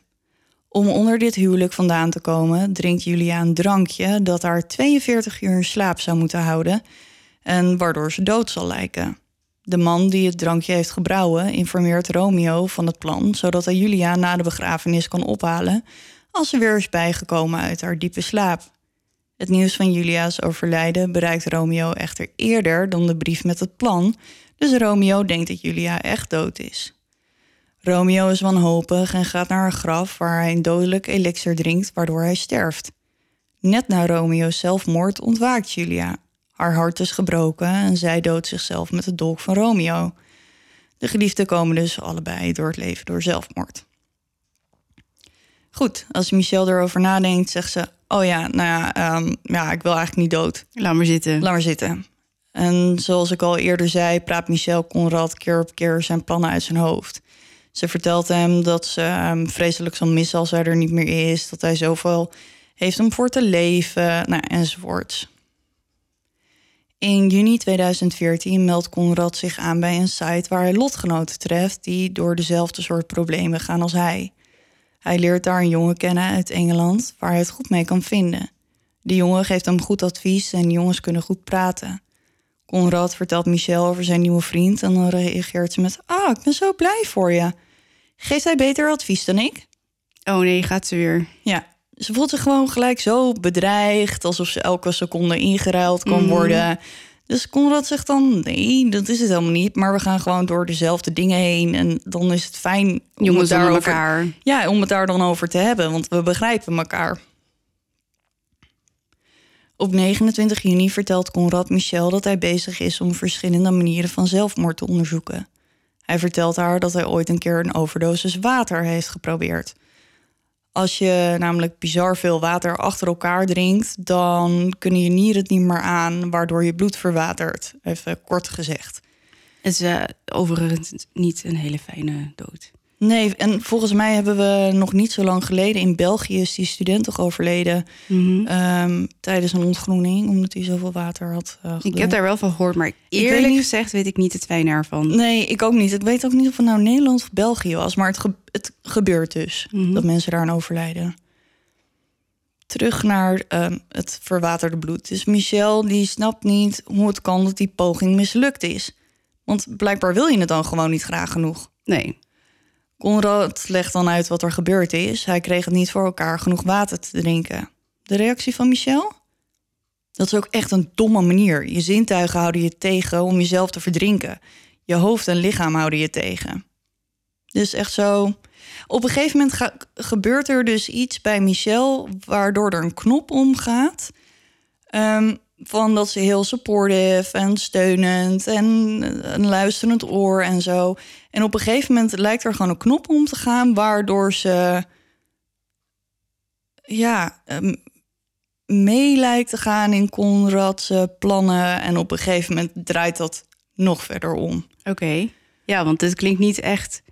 Om onder dit huwelijk vandaan te komen, drinkt Julia een drankje dat haar 42 uur in slaap zou moeten houden en waardoor ze dood zal lijken. De man die het drankje heeft gebrouwen informeert Romeo van het plan, zodat hij Julia na de begrafenis kan ophalen als ze weer is bijgekomen uit haar diepe slaap. Het nieuws van Julia's overlijden bereikt Romeo echter eerder dan de brief met het plan, dus Romeo denkt dat Julia echt dood is. Romeo is wanhopig en gaat naar haar graf waar hij een dodelijk elixir drinkt waardoor hij sterft. Net na Romeo's zelfmoord ontwaakt Julia. Haar hart is gebroken en zij doodt zichzelf met de dolk van Romeo. De geliefden komen dus allebei door het leven door zelfmoord. Goed, als Michel erover nadenkt, zegt ze: Oh ja, nou ja, ehm, ja, ik wil eigenlijk niet dood. Laat maar zitten. Laat maar zitten. En zoals ik al eerder zei, praat Michel Conrad keer op keer zijn plannen uit zijn hoofd. Ze vertelt hem dat ze hem vreselijk zal missen als hij er niet meer is. Dat hij zoveel heeft om voor te leven, nou, enzovoorts. In juni 2014 meldt Conrad zich aan bij een site waar hij lotgenoten treft die door dezelfde soort problemen gaan als hij. Hij leert daar een jongen kennen uit Engeland waar hij het goed mee kan vinden. De jongen geeft hem goed advies en jongens kunnen goed praten. Conrad vertelt Michel over zijn nieuwe vriend en dan reageert ze met: Ah, ik ben zo blij voor je. Geeft hij beter advies dan ik? Oh nee, gaat ze weer. Ja, ze voelt zich gewoon gelijk zo bedreigd, alsof ze elke seconde ingeruild kan Mhm. worden. Dus Conrad zegt dan: Nee, dat is het helemaal niet. Maar we gaan gewoon door dezelfde dingen heen. En dan is het fijn om Jongens het daarover elkaar. ja, om het daar dan over te hebben, want we begrijpen elkaar. Op 29 juni vertelt Conrad Michel dat hij bezig is om verschillende manieren van zelfmoord te onderzoeken. Hij vertelt haar dat hij ooit een keer een overdosis water heeft geprobeerd. Als je namelijk bizar veel water achter elkaar drinkt, dan kunnen je nieren het niet meer aan, waardoor je bloed verwatert. Even kort gezegd. Het is uh, overigens niet een hele fijne dood. Nee, en volgens mij hebben we nog niet zo lang geleden in België is die student toch overleden Mhm. ehm, tijdens een ontgroening, omdat hij zoveel water had. eh, Ik heb daar wel van gehoord, maar weet eerlijk niet- gezegd weet ik niet het fijne ervan. Nee, ik ook niet. Ik weet ook niet of het nou Nederland of België was, maar het, ge- het gebeurt dus Mhm. dat mensen daaraan overlijden. Terug naar ehm, het verwaterde bloed. Dus Michel die snapt niet hoe het kan dat die poging mislukt is. Want blijkbaar wil je het dan gewoon niet graag genoeg. Nee. Conrad legt dan uit wat er gebeurd is. Hij kreeg het niet voor elkaar genoeg water te drinken. De reactie van Michel? Dat is ook echt een domme manier. Je zintuigen houden je tegen om jezelf te verdrinken. Je hoofd en lichaam houden je tegen. Dus echt zo. Op een gegeven moment gebeurt er dus iets bij Michel, waardoor er een knop omgaat. Ehm, van dat ze heel supportive en steunend en een luisterend oor en zo. En op een gegeven moment lijkt er gewoon een knop om te gaan, waardoor ze ja, ehm, mee lijkt te gaan in Conrad's eh, plannen. En op een gegeven moment draait dat nog verder om. Oké. Ja, want het klinkt niet echt...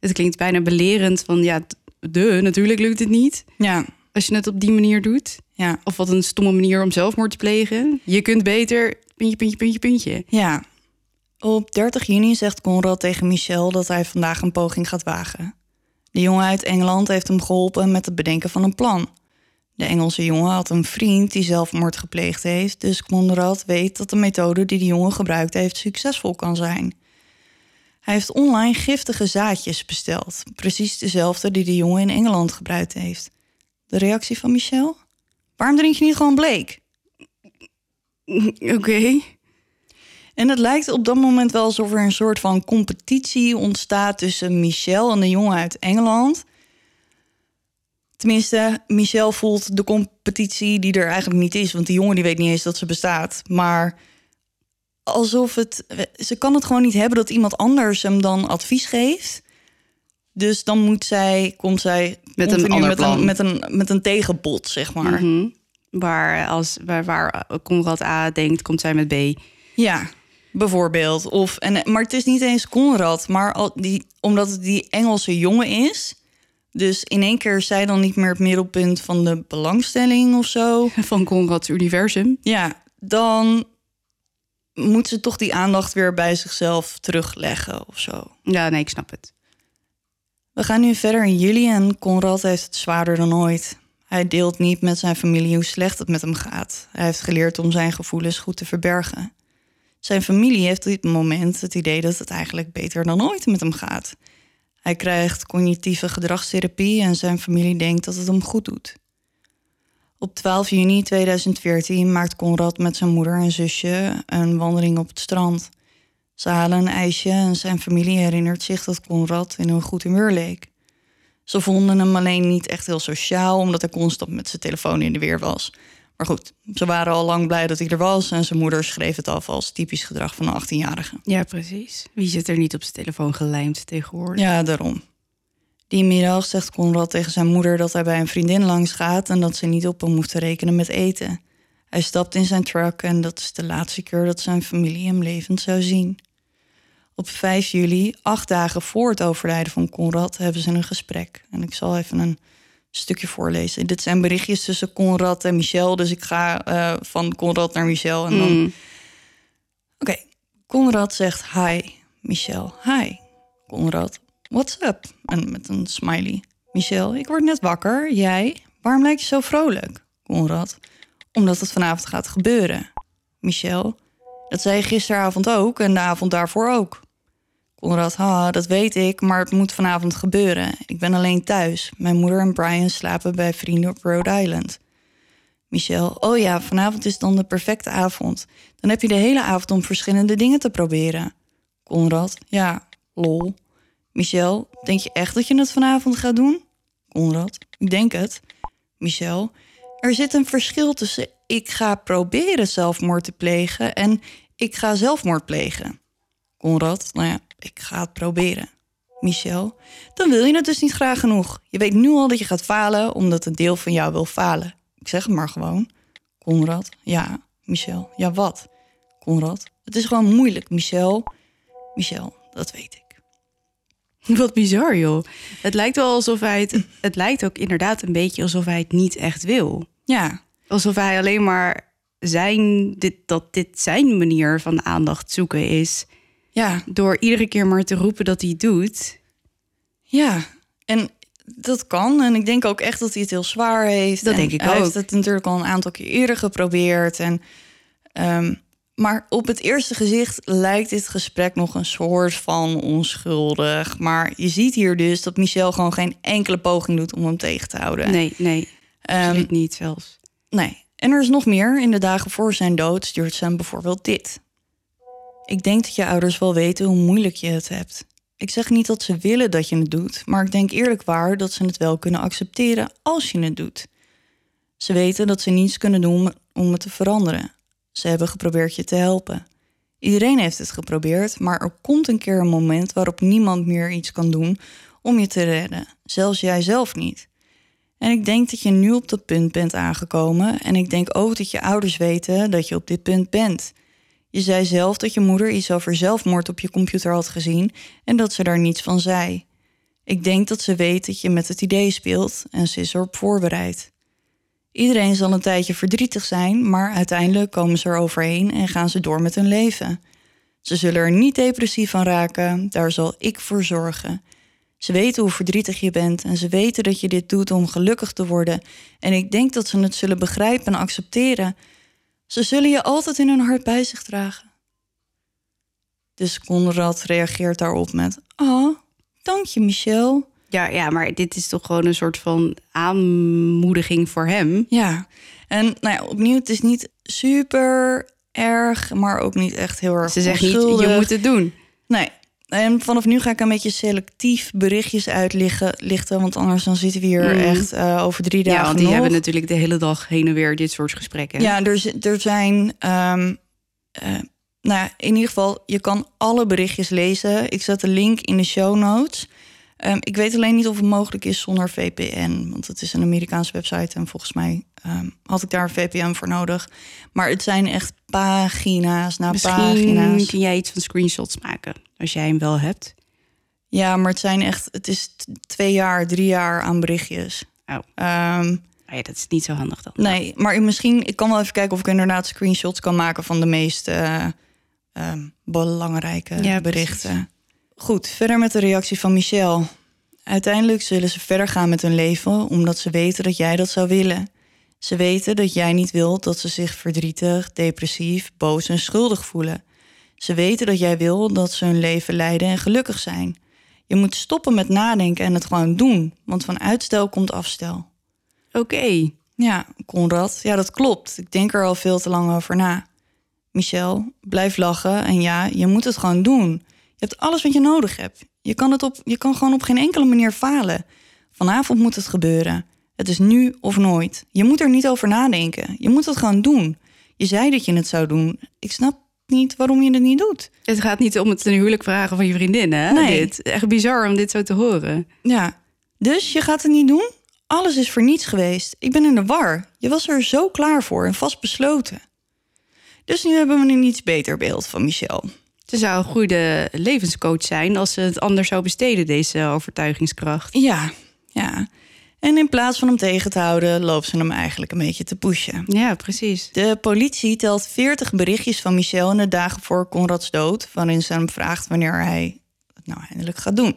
Het klinkt bijna belerend van... Ja, de, natuurlijk lukt het niet. Ja, Als je het op die manier doet. Ja, Of wat een stomme manier om zelfmoord te plegen. Je kunt beter... Puntje, puntje, puntje, puntje. ja. Op 30 juni zegt Conrad tegen Michel dat hij vandaag een poging gaat wagen. De jongen uit Engeland heeft hem geholpen met het bedenken van een plan. De Engelse jongen had een vriend die zelfmoord gepleegd heeft, dus Conrad weet dat de methode die de jongen gebruikt heeft succesvol kan zijn. Hij heeft online giftige zaadjes besteld, precies dezelfde die de jongen in Engeland gebruikt heeft. De reactie van Michel? Waarom drink je niet gewoon bleek? Oké. En het lijkt op dat moment wel alsof er een soort van competitie ontstaat tussen Michel en de jongen uit Engeland. Tenminste, Michel voelt de competitie die er eigenlijk niet is, want die jongen die weet niet eens dat ze bestaat. Maar alsof het. Ze kan het gewoon niet hebben dat iemand anders hem dan advies geeft. Dus dan moet zij, komt zij Met een ander met plan. een, met, een, met een tegenbod, zeg maar. Mhm. Waar, als, waar, waar Conrad A denkt, komt zij met B. Ja, bijvoorbeeld. Of, en, maar het is niet eens Conrad, maar al die, omdat het die Engelse jongen is. Dus in één keer is zij dan niet meer het middelpunt van de belangstelling of zo. Van Conrads universum. Ja, dan moet ze toch die aandacht weer bij zichzelf terugleggen of zo. Ja, nee, ik snap het. We gaan nu verder in juli en Conrad heeft het zwaarder dan ooit. Hij deelt niet met zijn familie hoe slecht het met hem gaat. Hij heeft geleerd om zijn gevoelens goed te verbergen. Zijn familie heeft op dit moment het idee dat het eigenlijk beter dan ooit met hem gaat. Hij krijgt cognitieve gedragstherapie en zijn familie denkt dat het hem goed doet. Op 12 juni 2014 maakt Conrad met zijn moeder en zusje een wandeling op het strand. Ze halen een ijsje en zijn familie herinnert zich dat Conrad in een goed humeur leek. Ze vonden hem alleen niet echt heel sociaal, omdat hij constant met zijn telefoon in de weer was. Maar goed, ze waren al lang blij dat hij er was en zijn moeder schreef het af als typisch gedrag van een 18-jarige. Ja, precies. Wie zit er niet op zijn telefoon gelijmd tegenwoordig? Ja, daarom. Die middag zegt Conrad tegen zijn moeder dat hij bij een vriendin langs gaat en dat ze niet op hem hoeft te rekenen met eten. Hij stapt in zijn truck en dat is de laatste keer dat zijn familie hem levend zou zien. Op 5 juli, acht dagen voor het overlijden van Conrad, hebben ze een gesprek. En ik zal even een stukje voorlezen. Dit zijn berichtjes tussen Conrad en Michel, dus ik ga eh, van Conrad naar Michel en dan Mm. Oké, Conrad zegt hi. Michel, hi. Conrad, what's up? En met een smiley. Michel, ik word net wakker. Jij? Waarom lijk je zo vrolijk? Conrad, omdat het vanavond gaat gebeuren. Michel, dat zei je gisteravond ook en de avond daarvoor ook. Conrad, ha, dat weet ik, maar het moet vanavond gebeuren. Ik ben alleen thuis. Mijn moeder en Brian slapen bij vrienden op Rhode Island. Michel, oh ja, vanavond is dan de perfecte avond. Dan heb je de hele avond om verschillende dingen te proberen. Conrad, ja, lol. Michel, denk je echt dat je het vanavond gaat doen? Conrad, ik denk het. Michel, er zit een verschil tussen ik ga proberen zelfmoord te plegen en ik ga zelfmoord plegen. Conrad, nou ja, ik ga het proberen. Michel, dan wil je het dus niet graag genoeg. Je weet nu al dat je gaat falen omdat een deel van jou wil falen. Ik zeg het maar gewoon. Conrad, ja. Michel, ja wat? Conrad, het is gewoon moeilijk, Michel. Michel, dat weet ik. Wat bizar, joh. Het lijkt wel alsof hij het... Het lijkt ook inderdaad een beetje alsof hij het niet echt wil. Ja, Alsof hij alleen maar zijn... Dit, dat dit zijn manier van aandacht zoeken is. ja, Door iedere keer maar te roepen dat hij het doet. ja. En dat kan. En ik denk ook echt dat hij het heel zwaar heeft. Dat En denk ik hij ook. heeft het natuurlijk al een aantal keer eerder geprobeerd. En, ehm, maar op het eerste gezicht lijkt dit gesprek nog een soort van onschuldig. Maar je ziet hier dus dat Michel gewoon geen enkele poging doet om hem tegen te houden. Nee, nee. Absoluut niet zelfs. Nee. En er is nog meer. In de dagen voor zijn dood stuurt ze hem bijvoorbeeld dit. Ik denk dat je ouders wel weten hoe moeilijk je het hebt. Ik zeg niet dat ze willen dat je het doet, maar ik denk eerlijk waar dat ze het wel kunnen accepteren als je het doet. Ze weten dat ze niets kunnen doen om het te veranderen. Ze hebben geprobeerd je te helpen. Iedereen heeft het geprobeerd, maar er komt een keer een moment waarop niemand meer iets kan doen om je te redden, zelfs jij zelf niet. En ik denk dat je nu op dat punt bent aangekomen. En ik denk ook dat je ouders weten dat je op dit punt bent. Je zei zelf dat je moeder iets over zelfmoord op je computer had gezien en dat ze daar niets van zei. Ik denk dat ze weet dat je met het idee speelt en ze is erop voorbereid. Iedereen zal een tijdje verdrietig zijn, maar uiteindelijk komen ze er overheen en gaan ze door met hun leven. Ze zullen er niet depressief van raken, daar zal ik voor zorgen. Ze weten hoe verdrietig je bent en ze weten dat je dit doet om gelukkig te worden. En ik denk dat ze het zullen begrijpen en accepteren. Ze zullen je altijd in hun hart bij zich dragen. Dus Conrad reageert daarop met: Oh, dank je, Michel. Ja, ja, maar dit is toch gewoon een soort van aanmoediging voor hem. Ja, en nou ja, opnieuw, het is niet super erg, maar ook niet echt heel erg. Ze zegt niet, je moet het doen. Nee. En vanaf nu ga ik een beetje selectief berichtjes uitlichten, lichten, want anders dan zitten we hier Mm. echt eh, over drie dagen Ja, want die nog. hebben natuurlijk de hele dag heen en weer dit soort gesprekken. Ja, er, er zijn. ehm, eh, nou, in ieder geval, je kan alle berichtjes lezen. Ik zet de link in de show notes. Ehm, ik weet alleen niet of het mogelijk is zonder VPN. Want het is een Amerikaanse website en volgens mij ehm, had ik daar een VPN voor nodig. Maar het zijn echt pagina's na Misschien pagina's. kun jij iets van screenshots maken, als jij hem wel hebt. Ja, maar het zijn echt. Het is twee jaar, drie jaar aan berichtjes. Oh. Ehm, Oh ja, dat is niet zo handig dan. Nee, maar misschien, ik kan wel even kijken of ik inderdaad screenshots kan maken van de meest ehm, belangrijke Ja, berichten. Goed, verder met de reactie van Michel. Uiteindelijk zullen ze verder gaan met hun leven omdat ze weten dat jij dat zou willen. Ze weten dat jij niet wilt dat ze zich verdrietig, depressief, boos en schuldig voelen. Ze weten dat jij wil dat ze hun leven leiden en gelukkig zijn. Je moet stoppen met nadenken en het gewoon doen, want van uitstel komt afstel. Oké. Ja, Conrad, ja, dat klopt. Ik denk er al veel te lang over na. Michel, blijf lachen en ja, je moet het gewoon doen. Je hebt alles wat je nodig hebt. Je kan, het op, je kan gewoon op geen enkele manier falen. Vanavond moet het gebeuren. Het is nu of nooit. Je moet er niet over nadenken. Je moet het gewoon doen. Je zei dat je het zou doen. Ik snap niet waarom je het niet doet. Het gaat niet om het ten huwelijk vragen van je vriendin, hè? Nee. Dit. Echt bizar om dit zo te horen. Ja, dus je gaat het niet doen? Alles is voor niets geweest. Ik ben in de war. Je was er zo klaar voor en vastbesloten. Dus nu hebben we een iets beter beeld van Michel. Ze zou een goede levenscoach zijn als ze het anders zou besteden, deze overtuigingskracht. Ja, ja. En in plaats van hem tegen te houden, loopt ze hem eigenlijk een beetje te pushen. Ja, precies. De politie telt 40 berichtjes van Michel in de dagen voor Conrads dood, waarin ze hem vraagt wanneer hij het nou eindelijk gaat doen.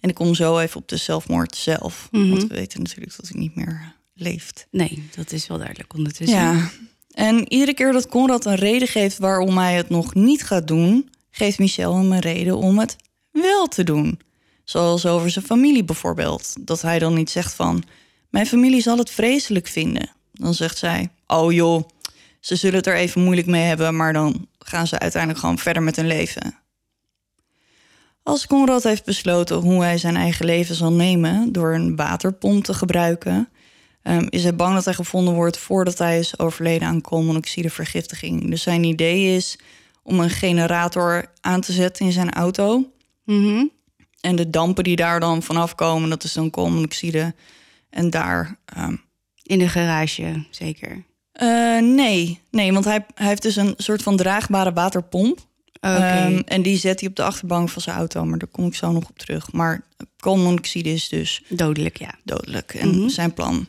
En ik kom zo even op de zelfmoord zelf, Mhm. want we weten natuurlijk dat hij niet meer leeft. Nee, dat is wel duidelijk ondertussen. Ja. En iedere keer dat Conrad een reden geeft waarom hij het nog niet gaat doen, geeft Michel hem een reden om het wel te doen. Zoals over zijn familie bijvoorbeeld. Dat hij dan niet zegt van: Mijn familie zal het vreselijk vinden. Dan zegt zij: Oh joh, ze zullen het er even moeilijk mee hebben, maar dan gaan ze uiteindelijk gewoon verder met hun leven. Als Conrad heeft besloten hoe hij zijn eigen leven zal nemen door een waterpomp te gebruiken, Ehm, is hij bang dat hij gevonden wordt voordat hij is overleden aan koolmonoxidevergiftiging. Dus zijn idee is om een generator aan te zetten in zijn auto. Mhm. En de dampen die daar dan vanaf komen, dat is dan koolmonoxide. En daar. ehm, In de garage, zeker. eh, nee, nee, want hij, hij heeft dus een soort van draagbare waterpomp. Ehm, en die zet hij op de achterbank van zijn auto, maar daar kom ik zo nog op terug. Maar koolmonoxide is dus Dodelijk, ja. dodelijk en Mhm. zijn plan.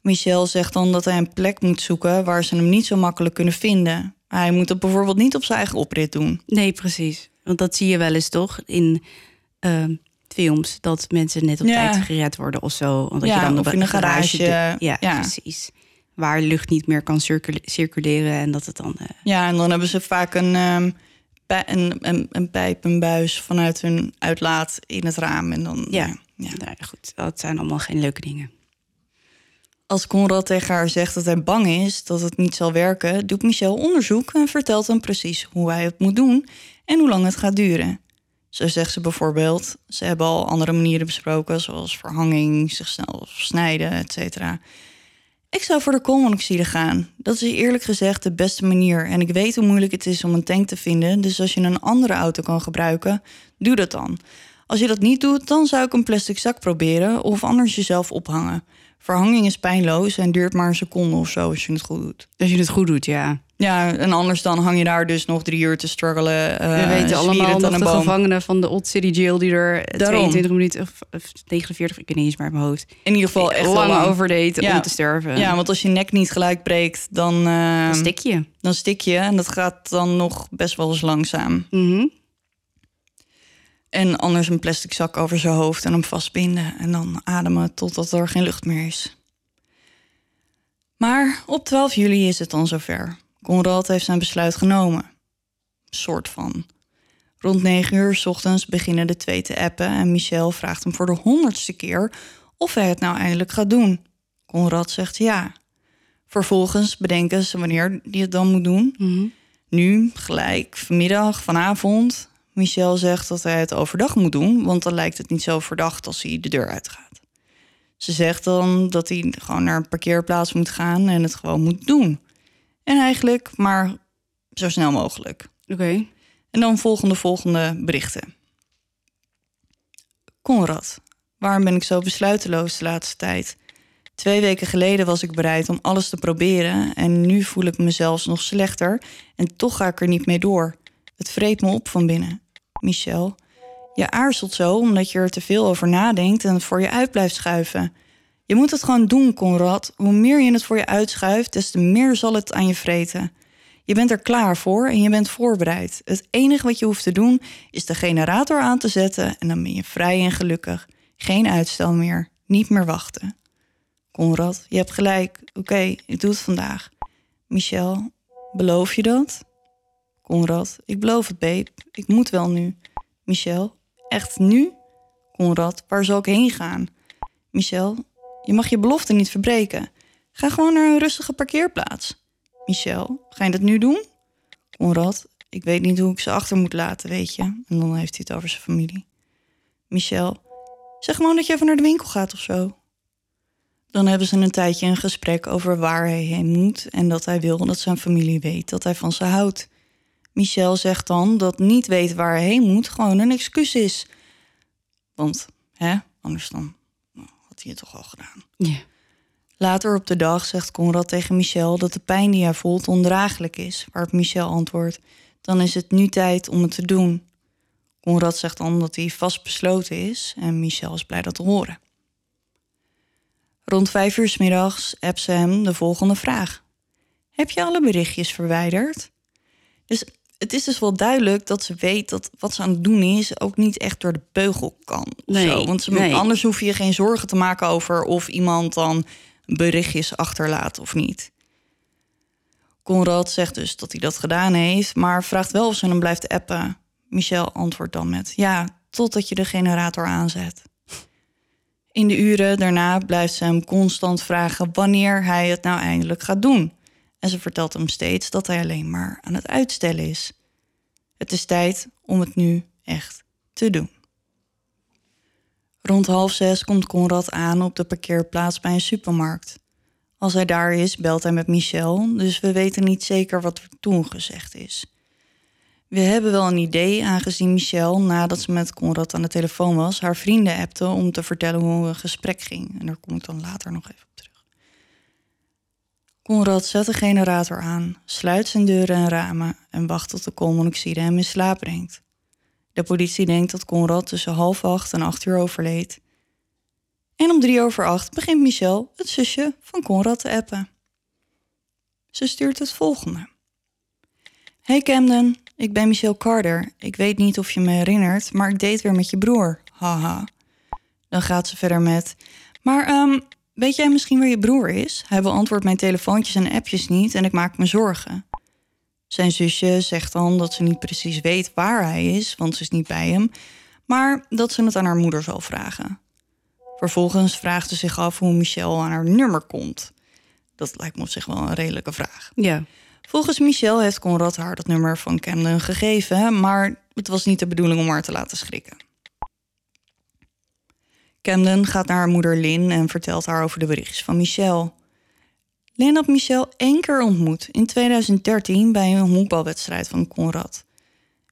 Michel zegt dan dat hij een plek moet zoeken waar ze hem niet zo makkelijk kunnen vinden. Hij moet het bijvoorbeeld niet op zijn eigen oprit doen. Nee, precies. Want dat zie je wel eens toch in ehm, films. Dat mensen net op Ja. tijd gered worden of zo. Omdat Ja, je dan op in een garage. Ja, ja. precies. Waar lucht niet meer kan circule- circuleren en dat het dan... eh, Ja, en dan hebben ze vaak een, ehm, een, een, een pijp, een buis vanuit hun uitlaat in het raam. En dan, Ja. ja. ja. Nou ja, goed, dat zijn allemaal geen leuke dingen. Als Conrad tegen haar zegt dat hij bang is dat het niet zal werken, doet Michel onderzoek en vertelt hem precies hoe hij het moet doen en hoe lang het gaat duren. Zo zegt ze bijvoorbeeld, ze hebben al andere manieren besproken, zoals verhanging, zich snel snijden, etc. Ik zou voor de koolmonoxide gaan. Dat is eerlijk gezegd de beste manier. En ik weet hoe moeilijk het is om een tank te vinden. Dus als je een andere auto kan gebruiken, doe dat dan. Als je dat niet doet, dan zou ik een plastic zak proberen of anders jezelf ophangen. Verhanging is pijnloos en duurt maar een seconde of zo als je het goed doet. Als je het goed doet, ja. Ja, en anders dan hang je daar dus nog drie uur te struggelen. eh, We weten allemaal nog aan de boom. gevangenen van de Old City Jail... die er Daarom. 22 minuten of, of 49, ik weet niet eens meer uit mijn hoofd... In ieder geval echt lang lang. over deed Ja. om te sterven. Ja, want als je nek niet gelijk breekt, dan, eh, Een stikje. dan stik je. En dat gaat dan nog best wel eens langzaam. Mhm. En anders een plastic zak over zijn hoofd en hem vastbinden. En dan ademen totdat er geen lucht meer is. Maar op 12 juli is het dan zover. Conrad heeft zijn besluit genomen. Soort van. Rond 9 uur 's ochtends beginnen de twee te appen... en Michel vraagt hem voor de honderdste keer of hij het nou eindelijk gaat doen. Conrad zegt ja. Vervolgens bedenken ze wanneer hij het dan moet doen. Mhm. Nu, gelijk, vanmiddag, vanavond. Michel zegt dat hij het overdag moet doen, want dan lijkt het niet zo verdacht als hij de deur uitgaat. Ze zegt dan dat hij gewoon naar een parkeerplaats moet gaan en het gewoon moet doen. En eigenlijk maar zo snel mogelijk. Oké. En dan volgende volgende berichten. Conrad, waarom ben ik zo besluiteloos de laatste tijd? Twee weken geleden was ik bereid om alles te proberen en nu voel ik me zelfs nog slechter en toch ga ik er niet mee door. Het vreet me op van binnen. Michel, je aarzelt zo omdat je er te veel over nadenkt en het voor je uit blijft schuiven. Je moet het gewoon doen, Conrad. Hoe meer je het voor je uitschuift, des te meer zal het aan je vreten. Je bent er klaar voor en je bent voorbereid. Het enige wat je hoeft te doen is de generator aan te zetten en dan ben je vrij en gelukkig. Geen uitstel meer, niet meer wachten. Conrad, je hebt gelijk. Oké, ik doe het vandaag. Michel, beloof je dat? Conrad, ik beloof het, babe. Ik moet wel nu. Michel, echt nu? Conrad, waar zal ik heen gaan? Michel, je mag je belofte niet verbreken. Ga gewoon naar een rustige parkeerplaats. Michel, ga je dat nu doen? Conrad, ik weet niet hoe ik ze achter moet laten, weet je. En dan heeft hij het over zijn familie. Michel, zeg gewoon dat je even naar de winkel gaat of zo. Dan hebben ze een tijdje een gesprek over waar hij heen moet en dat hij wil dat zijn familie weet dat hij van ze houdt. Michel zegt dan dat niet weten waar hij heen moet gewoon een excuus is. Want, hè, anders dan nou, had hij het toch al gedaan. Ja. Later op de dag zegt Conrad tegen Michel dat de pijn die hij voelt ondraaglijk is, waarop Michel antwoordt: Dan is het nu tijd om het te doen. Conrad zegt dan dat hij vastbesloten is en Michel is blij dat te horen. Rond vijf uur 's middags appt ze hem de volgende vraag: Heb je alle berichtjes verwijderd? Dus het is dus wel duidelijk dat ze weet dat wat ze aan het doen is ook niet echt door de beugel kan. Nee, zo. Want ze, nee. anders hoef je je geen zorgen te maken over of iemand dan berichtjes achterlaat of niet. Conrad zegt dus dat hij dat gedaan heeft, maar vraagt wel of ze hem blijft appen. Michel antwoordt dan met ja, totdat je de generator aanzet. In de uren daarna blijft ze hem constant vragen wanneer hij het nou eindelijk gaat doen. En ze vertelt hem steeds dat hij alleen maar aan het uitstellen is. Het is tijd om het nu echt te doen. Rond half zes komt Conrad aan op de parkeerplaats bij een supermarkt. Als hij daar is, belt hij met Michel, dus we weten niet zeker wat er toen gezegd is. We hebben wel een idee, aangezien Michelle, nadat ze met Conrad aan de telefoon was, haar vrienden appte om te vertellen hoe een gesprek ging. En daar kom ik dan later nog even Conrad zet de generator aan, sluit zijn deuren en ramen en wacht tot de koolmonoxide hem in slaap brengt. De politie denkt dat Conrad tussen half acht en acht uur overleed. En om drie over acht begint Michelle, het zusje van Conrad, te appen. Ze stuurt het volgende. Hey Camden, ik ben Michelle Carter. Ik weet niet of je me herinnert, maar ik date weer met je broer. Haha. Dan gaat ze verder met... Maar ehm, weet jij misschien waar je broer is? Hij beantwoordt mijn telefoontjes en appjes niet en ik maak me zorgen. Zijn zusje zegt dan dat ze niet precies weet waar hij is, want ze is niet bij hem, maar dat ze het aan haar moeder zal vragen. Vervolgens vraagt ze zich af hoe Michelle aan haar nummer komt. Dat lijkt me op zich wel een redelijke vraag. Ja. Volgens Michelle heeft Conrad haar dat nummer van Camden gegeven, maar het was niet de bedoeling om haar te laten schrikken. Camden gaat naar haar moeder Lynn en vertelt haar over de berichtjes van Michelle. Lynn had Michelle één keer ontmoet in 2013 bij een honkbalwedstrijd van Conrad.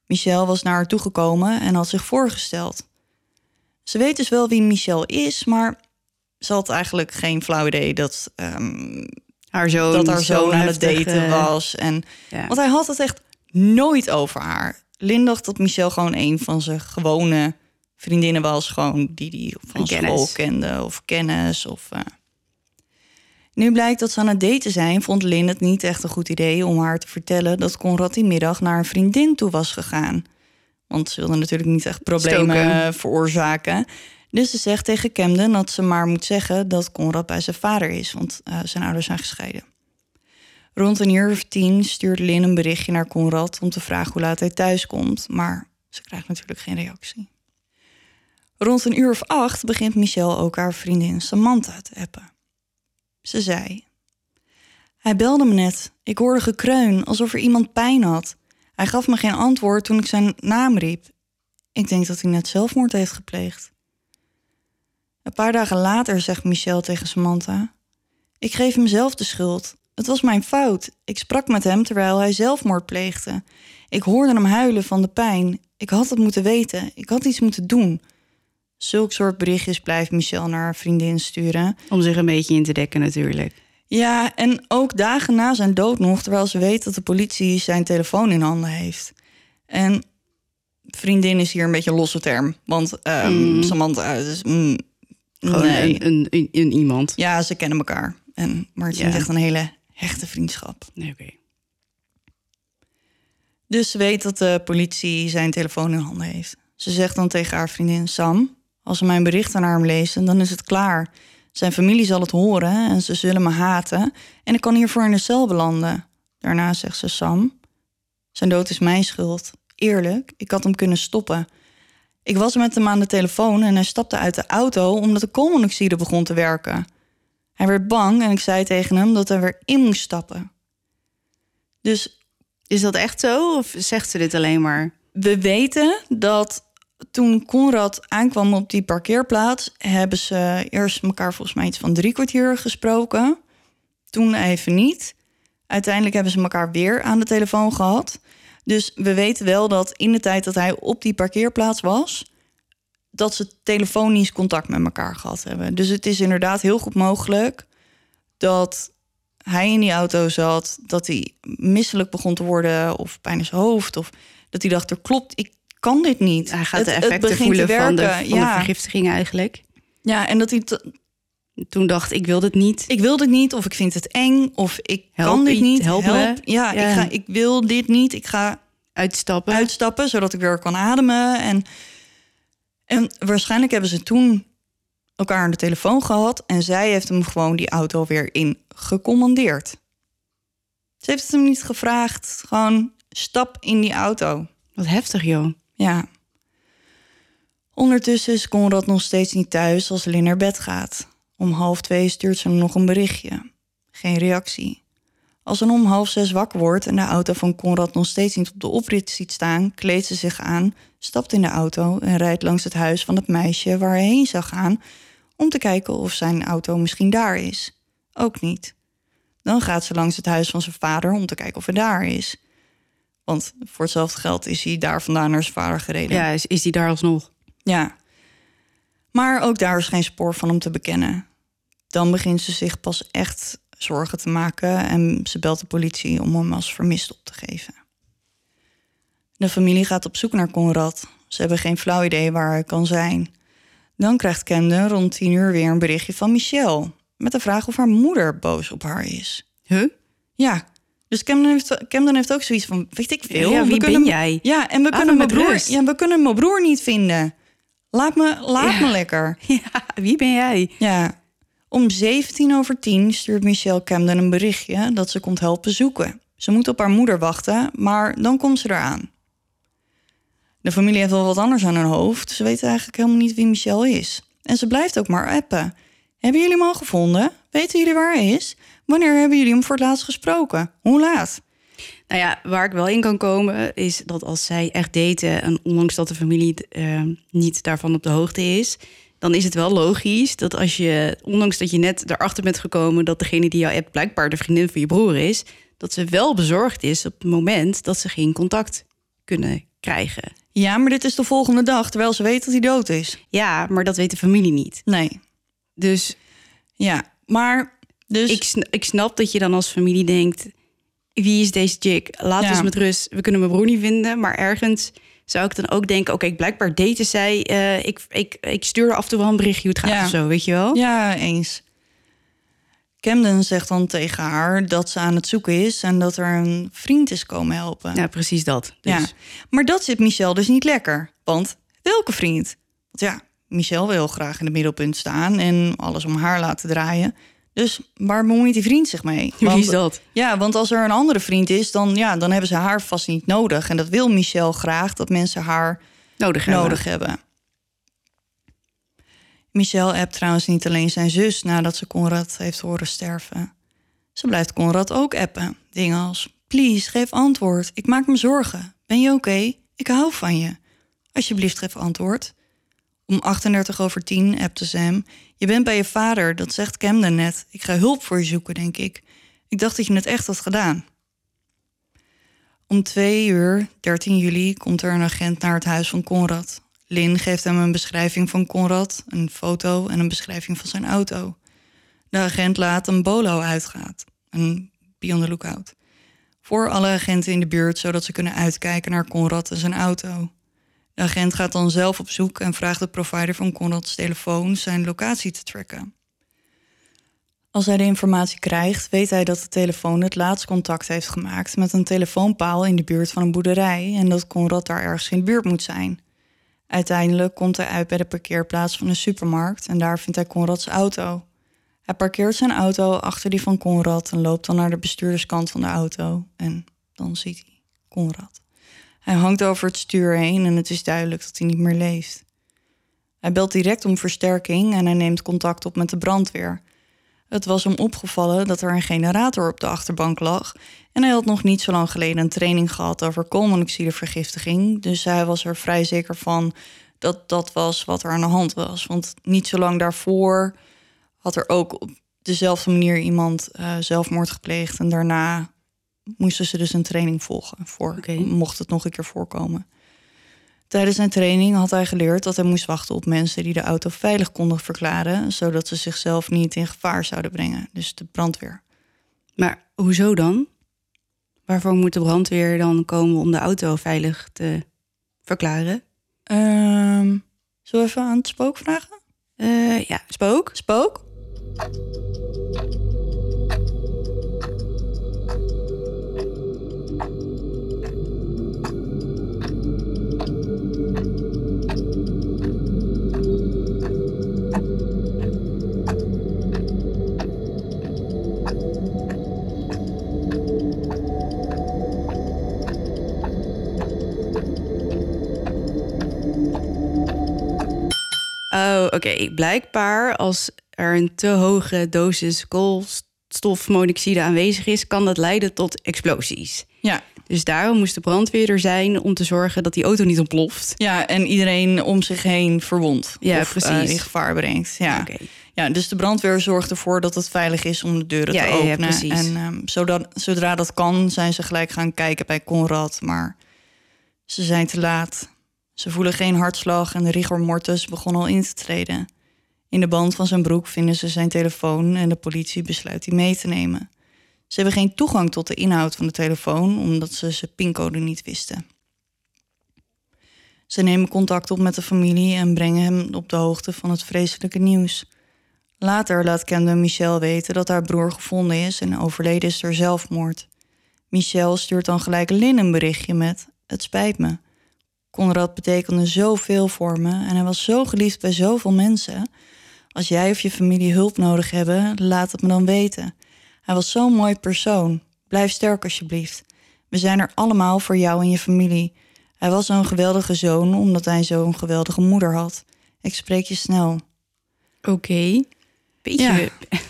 Michelle was naar haar toegekomen en had zich voorgesteld. Ze weet dus wel wie Michelle is, maar ze had eigenlijk geen flauw idee dat ehm, Haar zoon, dat haar zoon aan het daten was. En, ja. Want hij had het echt nooit over haar. Lin dacht dat Michelle gewoon een van zijn gewone vriendinnen was. Gewoon die die van school kende of kennis. Of, eh. Nu blijkt dat ze aan het daten zijn, vond Lin het niet echt een goed idee om haar te vertellen dat Conrad die middag naar een vriendin toe was gegaan. Want ze wilde natuurlijk niet echt problemen Stoken. veroorzaken. Dus ze zegt tegen Camden dat ze maar moet zeggen dat Conrad bij zijn vader is, want eh, zijn ouders zijn gescheiden. Rond een uur of tien stuurt Lin een berichtje naar Conrad om te vragen hoe laat hij thuis komt, maar ze krijgt natuurlijk geen reactie. Rond een uur of acht begint Michelle ook haar vriendin Samantha te appen. Ze zei: Hij belde me net. Ik hoorde gekreun, alsof er iemand pijn had. Hij gaf me geen antwoord toen ik zijn naam riep. Ik denk dat hij net zelfmoord heeft gepleegd. Een paar dagen later zegt Michelle tegen Samantha: Ik geef hem zelf de schuld. Het was mijn fout. Ik sprak met hem terwijl hij zelfmoord pleegde. Ik hoorde hem huilen van de pijn. Ik had het moeten weten. Ik had iets moeten doen. Zulk soort berichtjes blijft Michelle naar haar vriendin sturen. Om zich een beetje in te dekken natuurlijk. Ja, en ook dagen na zijn dood nog, terwijl ze weet dat de politie zijn telefoon in handen heeft. En vriendin is hier een beetje een losse term, want Mm. Samantha is. mm, Gewoon nee. een, een, een, een iemand. Ja, ze kennen elkaar. En, maar het is Ja. echt een hele hechte vriendschap. Nee, oké. Dus ze weet dat de politie zijn telefoon in handen heeft. Ze zegt dan tegen haar vriendin Sam: Als ze mijn bericht aan haar lezen, dan is het klaar. Zijn familie zal het horen en ze zullen me haten. En ik kan hiervoor in de cel belanden. Daarna zegt ze Sam: Zijn dood is mijn schuld. Eerlijk, ik had hem kunnen stoppen. Ik was met hem aan de telefoon en hij stapte uit de auto omdat de koolmonoxide begon te werken. Hij werd bang en ik zei tegen hem dat hij weer in moest stappen. Dus Is dat echt zo? Of zegt ze dit alleen maar? we weten dat toen Conrad aankwam op die parkeerplaats, hebben ze eerst elkaar volgens mij iets van drie kwartier gesproken. Toen even niet. Uiteindelijk hebben ze elkaar weer aan de telefoon gehad. Dus we weten wel dat in de tijd dat hij op die parkeerplaats was, dat ze telefonisch contact met elkaar gehad hebben. Dus het is inderdaad heel goed mogelijk dat hij in die auto zat, dat hij misselijk begon te worden of pijn in zijn hoofd. Of dat hij dacht, er klopt, ik kan dit niet. Hij gaat Het- de effecten voelen van, de, van ja. de vergiftiging eigenlijk. ja, en dat hij Toen dacht ik, wil dit niet. ik wil dit niet, of ik vind het eng, of ik Help kan dit niet. help me. Ja, Ja. Ik, ga, ik wil dit niet. Ik ga Uitstappen. uitstappen, zodat ik weer kan ademen. En, en waarschijnlijk hebben ze toen elkaar aan de telefoon gehad. En zij heeft hem gewoon die auto weer in gecommandeerd. Ze heeft het hem niet gevraagd. Gewoon stap in die auto. Wat heftig, joh. Ja. Ondertussen is Conrad nog steeds niet thuis als Lin naar bed gaat. Om half twee stuurt ze hem nog een berichtje. Geen reactie. Als ze om half zes wakker wordt en de auto van Conrad nog steeds niet op de oprit ziet staan, kleedt ze zich aan, stapt in de auto en rijdt langs het huis van het meisje waar hij heen zou gaan om te kijken of zijn auto misschien daar is. Ook niet. Dan gaat ze langs het huis van zijn vader om te kijken of hij daar is. Want voor hetzelfde geld is hij daar vandaan naar zijn vader gereden. Ja, is, is die daar alsnog? Ja. Maar ook daar is geen spoor van hem te bekennen. Dan begint ze zich pas echt zorgen te maken en ze belt de politie om hem als vermist op te geven. De familie gaat op zoek naar Conrad. Ze hebben geen flauw idee waar hij kan zijn. Dan krijgt Camden rond tien uur weer een berichtje van Michelle... met de vraag of haar moeder boos op haar is. Huh? Ja, dus Camden heeft, Camden heeft ook zoiets van... weet ik veel. Ja, wie kunnen ben jij? Ja, en we Laat kunnen, mijn broer, rust. ja, we kunnen mijn broer niet vinden. Laat me, laat Ja. me lekker. Ja, wie ben jij? Ja. Om 17 over 10 stuurt Michelle Camden een berichtje dat ze komt helpen zoeken. Ze moet op haar moeder wachten, maar dan komt ze eraan. De familie heeft wel wat anders aan hun hoofd. Ze weten eigenlijk helemaal niet wie Michelle is. En ze blijft ook maar appen. Hebben jullie hem al gevonden? Weten jullie waar hij is? Wanneer hebben jullie hem voor het laatst gesproken? Hoe laat? Nou ja, waar ik wel in kan komen is dat als zij echt daten... en ondanks dat de familie eh, niet daarvan op de hoogte is... dan is het wel logisch dat als je, ondanks dat je net erachter bent gekomen... dat degene die jou appt blijkbaar de vriendin van je broer is... dat ze wel bezorgd is op het moment dat ze geen contact kunnen krijgen. Ja, maar dit is de volgende dag, terwijl ze weet dat hij dood is. Ja, maar dat weet de familie niet. Nee. Dus Ja, maar... Dus... ik, ik snap dat je dan als familie denkt... wie is deze chick? Laat Ja. ons met rust. We kunnen mijn broer niet vinden. Maar ergens zou ik dan ook denken... oké, blijkbaar daten zij. eh, ik, ik, ik stuur af en toe wel een berichtje hoe het gaat Ja. of zo, weet je wel? Ja, eens. Camden zegt dan tegen haar dat ze aan het zoeken is en dat er een vriend is komen helpen. Ja, precies dat. Dus, Ja. Maar dat zit Michel dus niet lekker. Want welke vriend? Want ja, Michel wil graag in het middelpunt staan en alles om haar laten draaien. Dus waar bemoeit die vriend zich mee? Wie Want- is dat? Ja, want als er een andere vriend is, dan, ja, dan hebben ze haar vast niet nodig. En dat wil Michel graag, dat mensen haar Nodig hebben. nodig hebben. Michel appt trouwens niet alleen zijn zus nadat ze Conrad heeft horen sterven. Ze blijft Conrad ook appen. Dingen als: Please, geef antwoord. Ik maak me zorgen. Ben je oké? Ik hou van je. Alsjeblieft, geef antwoord. Om 38 over 10 appte hem: Je bent bij je vader, dat zegt Camden net. Ik ga hulp voor je zoeken, denk ik. Ik dacht dat je het echt had gedaan. Om 2 uur, 13 juli, komt er een agent naar het huis van Conrad. Lin geeft hem een beschrijving van Conrad, een foto en een beschrijving van zijn auto. De agent laat een bolo uitgaat, een be on the lookout, voor alle agenten in de buurt, zodat ze kunnen uitkijken naar Conrad en zijn auto. De agent gaat dan zelf op zoek en vraagt de provider van Conrads telefoon zijn locatie te tracken. Als hij de informatie krijgt, weet hij dat de telefoon het laatst contact heeft gemaakt met een telefoonpaal in de buurt van een boerderij en dat Conrad daar ergens in de buurt moet zijn. Uiteindelijk komt hij uit bij de parkeerplaats van een supermarkt en daar vindt hij Conrads auto. Hij parkeert zijn auto achter die van Conrad en loopt dan naar de bestuurderskant van de auto en dan ziet hij Conrad. Hij hangt over het stuur heen en het is duidelijk dat hij niet meer leeft. Hij belt direct om versterking en hij neemt contact op met de brandweer. Het was hem opgevallen dat er een generator op de achterbank lag. En hij had nog niet zo lang geleden een training gehad over koolmonoxidevergiftiging. Dus hij was er vrij zeker van dat dat was wat er aan de hand was. Want niet zo lang daarvoor had er ook op dezelfde manier iemand eh, zelfmoord gepleegd. En daarna moesten ze dus een training volgen. Voor. Mocht het nog een keer voorkomen. Tijdens zijn training had hij geleerd dat hij moest wachten op mensen die de auto veilig konden verklaren, zodat ze zichzelf niet in gevaar zouden brengen. Dus de brandweer. Maar hoezo dan? Waarvoor moet de brandweer dan komen om de auto veilig te verklaren? Ehm zullen we even aan het spook vragen? Eh, ja, spook? Spook? Oh, oké. Blijkbaar als er een te hoge dosis koolstofmonoxide aanwezig is, kan dat leiden tot explosies. Ja. Dus daarom moest de brandweer er zijn om te zorgen dat die auto niet ontploft. Ja, en iedereen om zich heen verwond. Ja, of, precies. eh, in gevaar brengt. Ja. Ja, dus de brandweer zorgt ervoor dat het veilig is om de deuren Ja, te ja, ja, openen. precies. En ehm, zodat, zodra dat kan, zijn ze gelijk gaan kijken bij Conrad. Maar ze zijn te laat. Ze voelen geen hartslag en de rigor mortis begon al in te treden. In de band van zijn broek vinden ze zijn telefoon en de politie besluit die mee te nemen. Ze hebben geen toegang tot de inhoud van de telefoon omdat ze zijn pincode niet wisten. Ze nemen contact op met de familie en brengen hem op de hoogte van het vreselijke nieuws. Later laat Camden Michel weten dat haar broer gevonden is en overleden is door zelfmoord. Michel stuurt dan gelijk Lynn een berichtje met: Het spijt me. Conrad betekende zoveel voor me en hij was zo geliefd bij zoveel mensen. Als jij of je familie hulp nodig hebben, laat het me dan weten. Hij was zo'n mooi persoon. Blijf sterk alsjeblieft. We zijn er allemaal voor jou en je familie. Hij was zo'n geweldige zoon omdat hij zo'n geweldige moeder had. Ik spreek je snel. Oké. Beetje... Ja.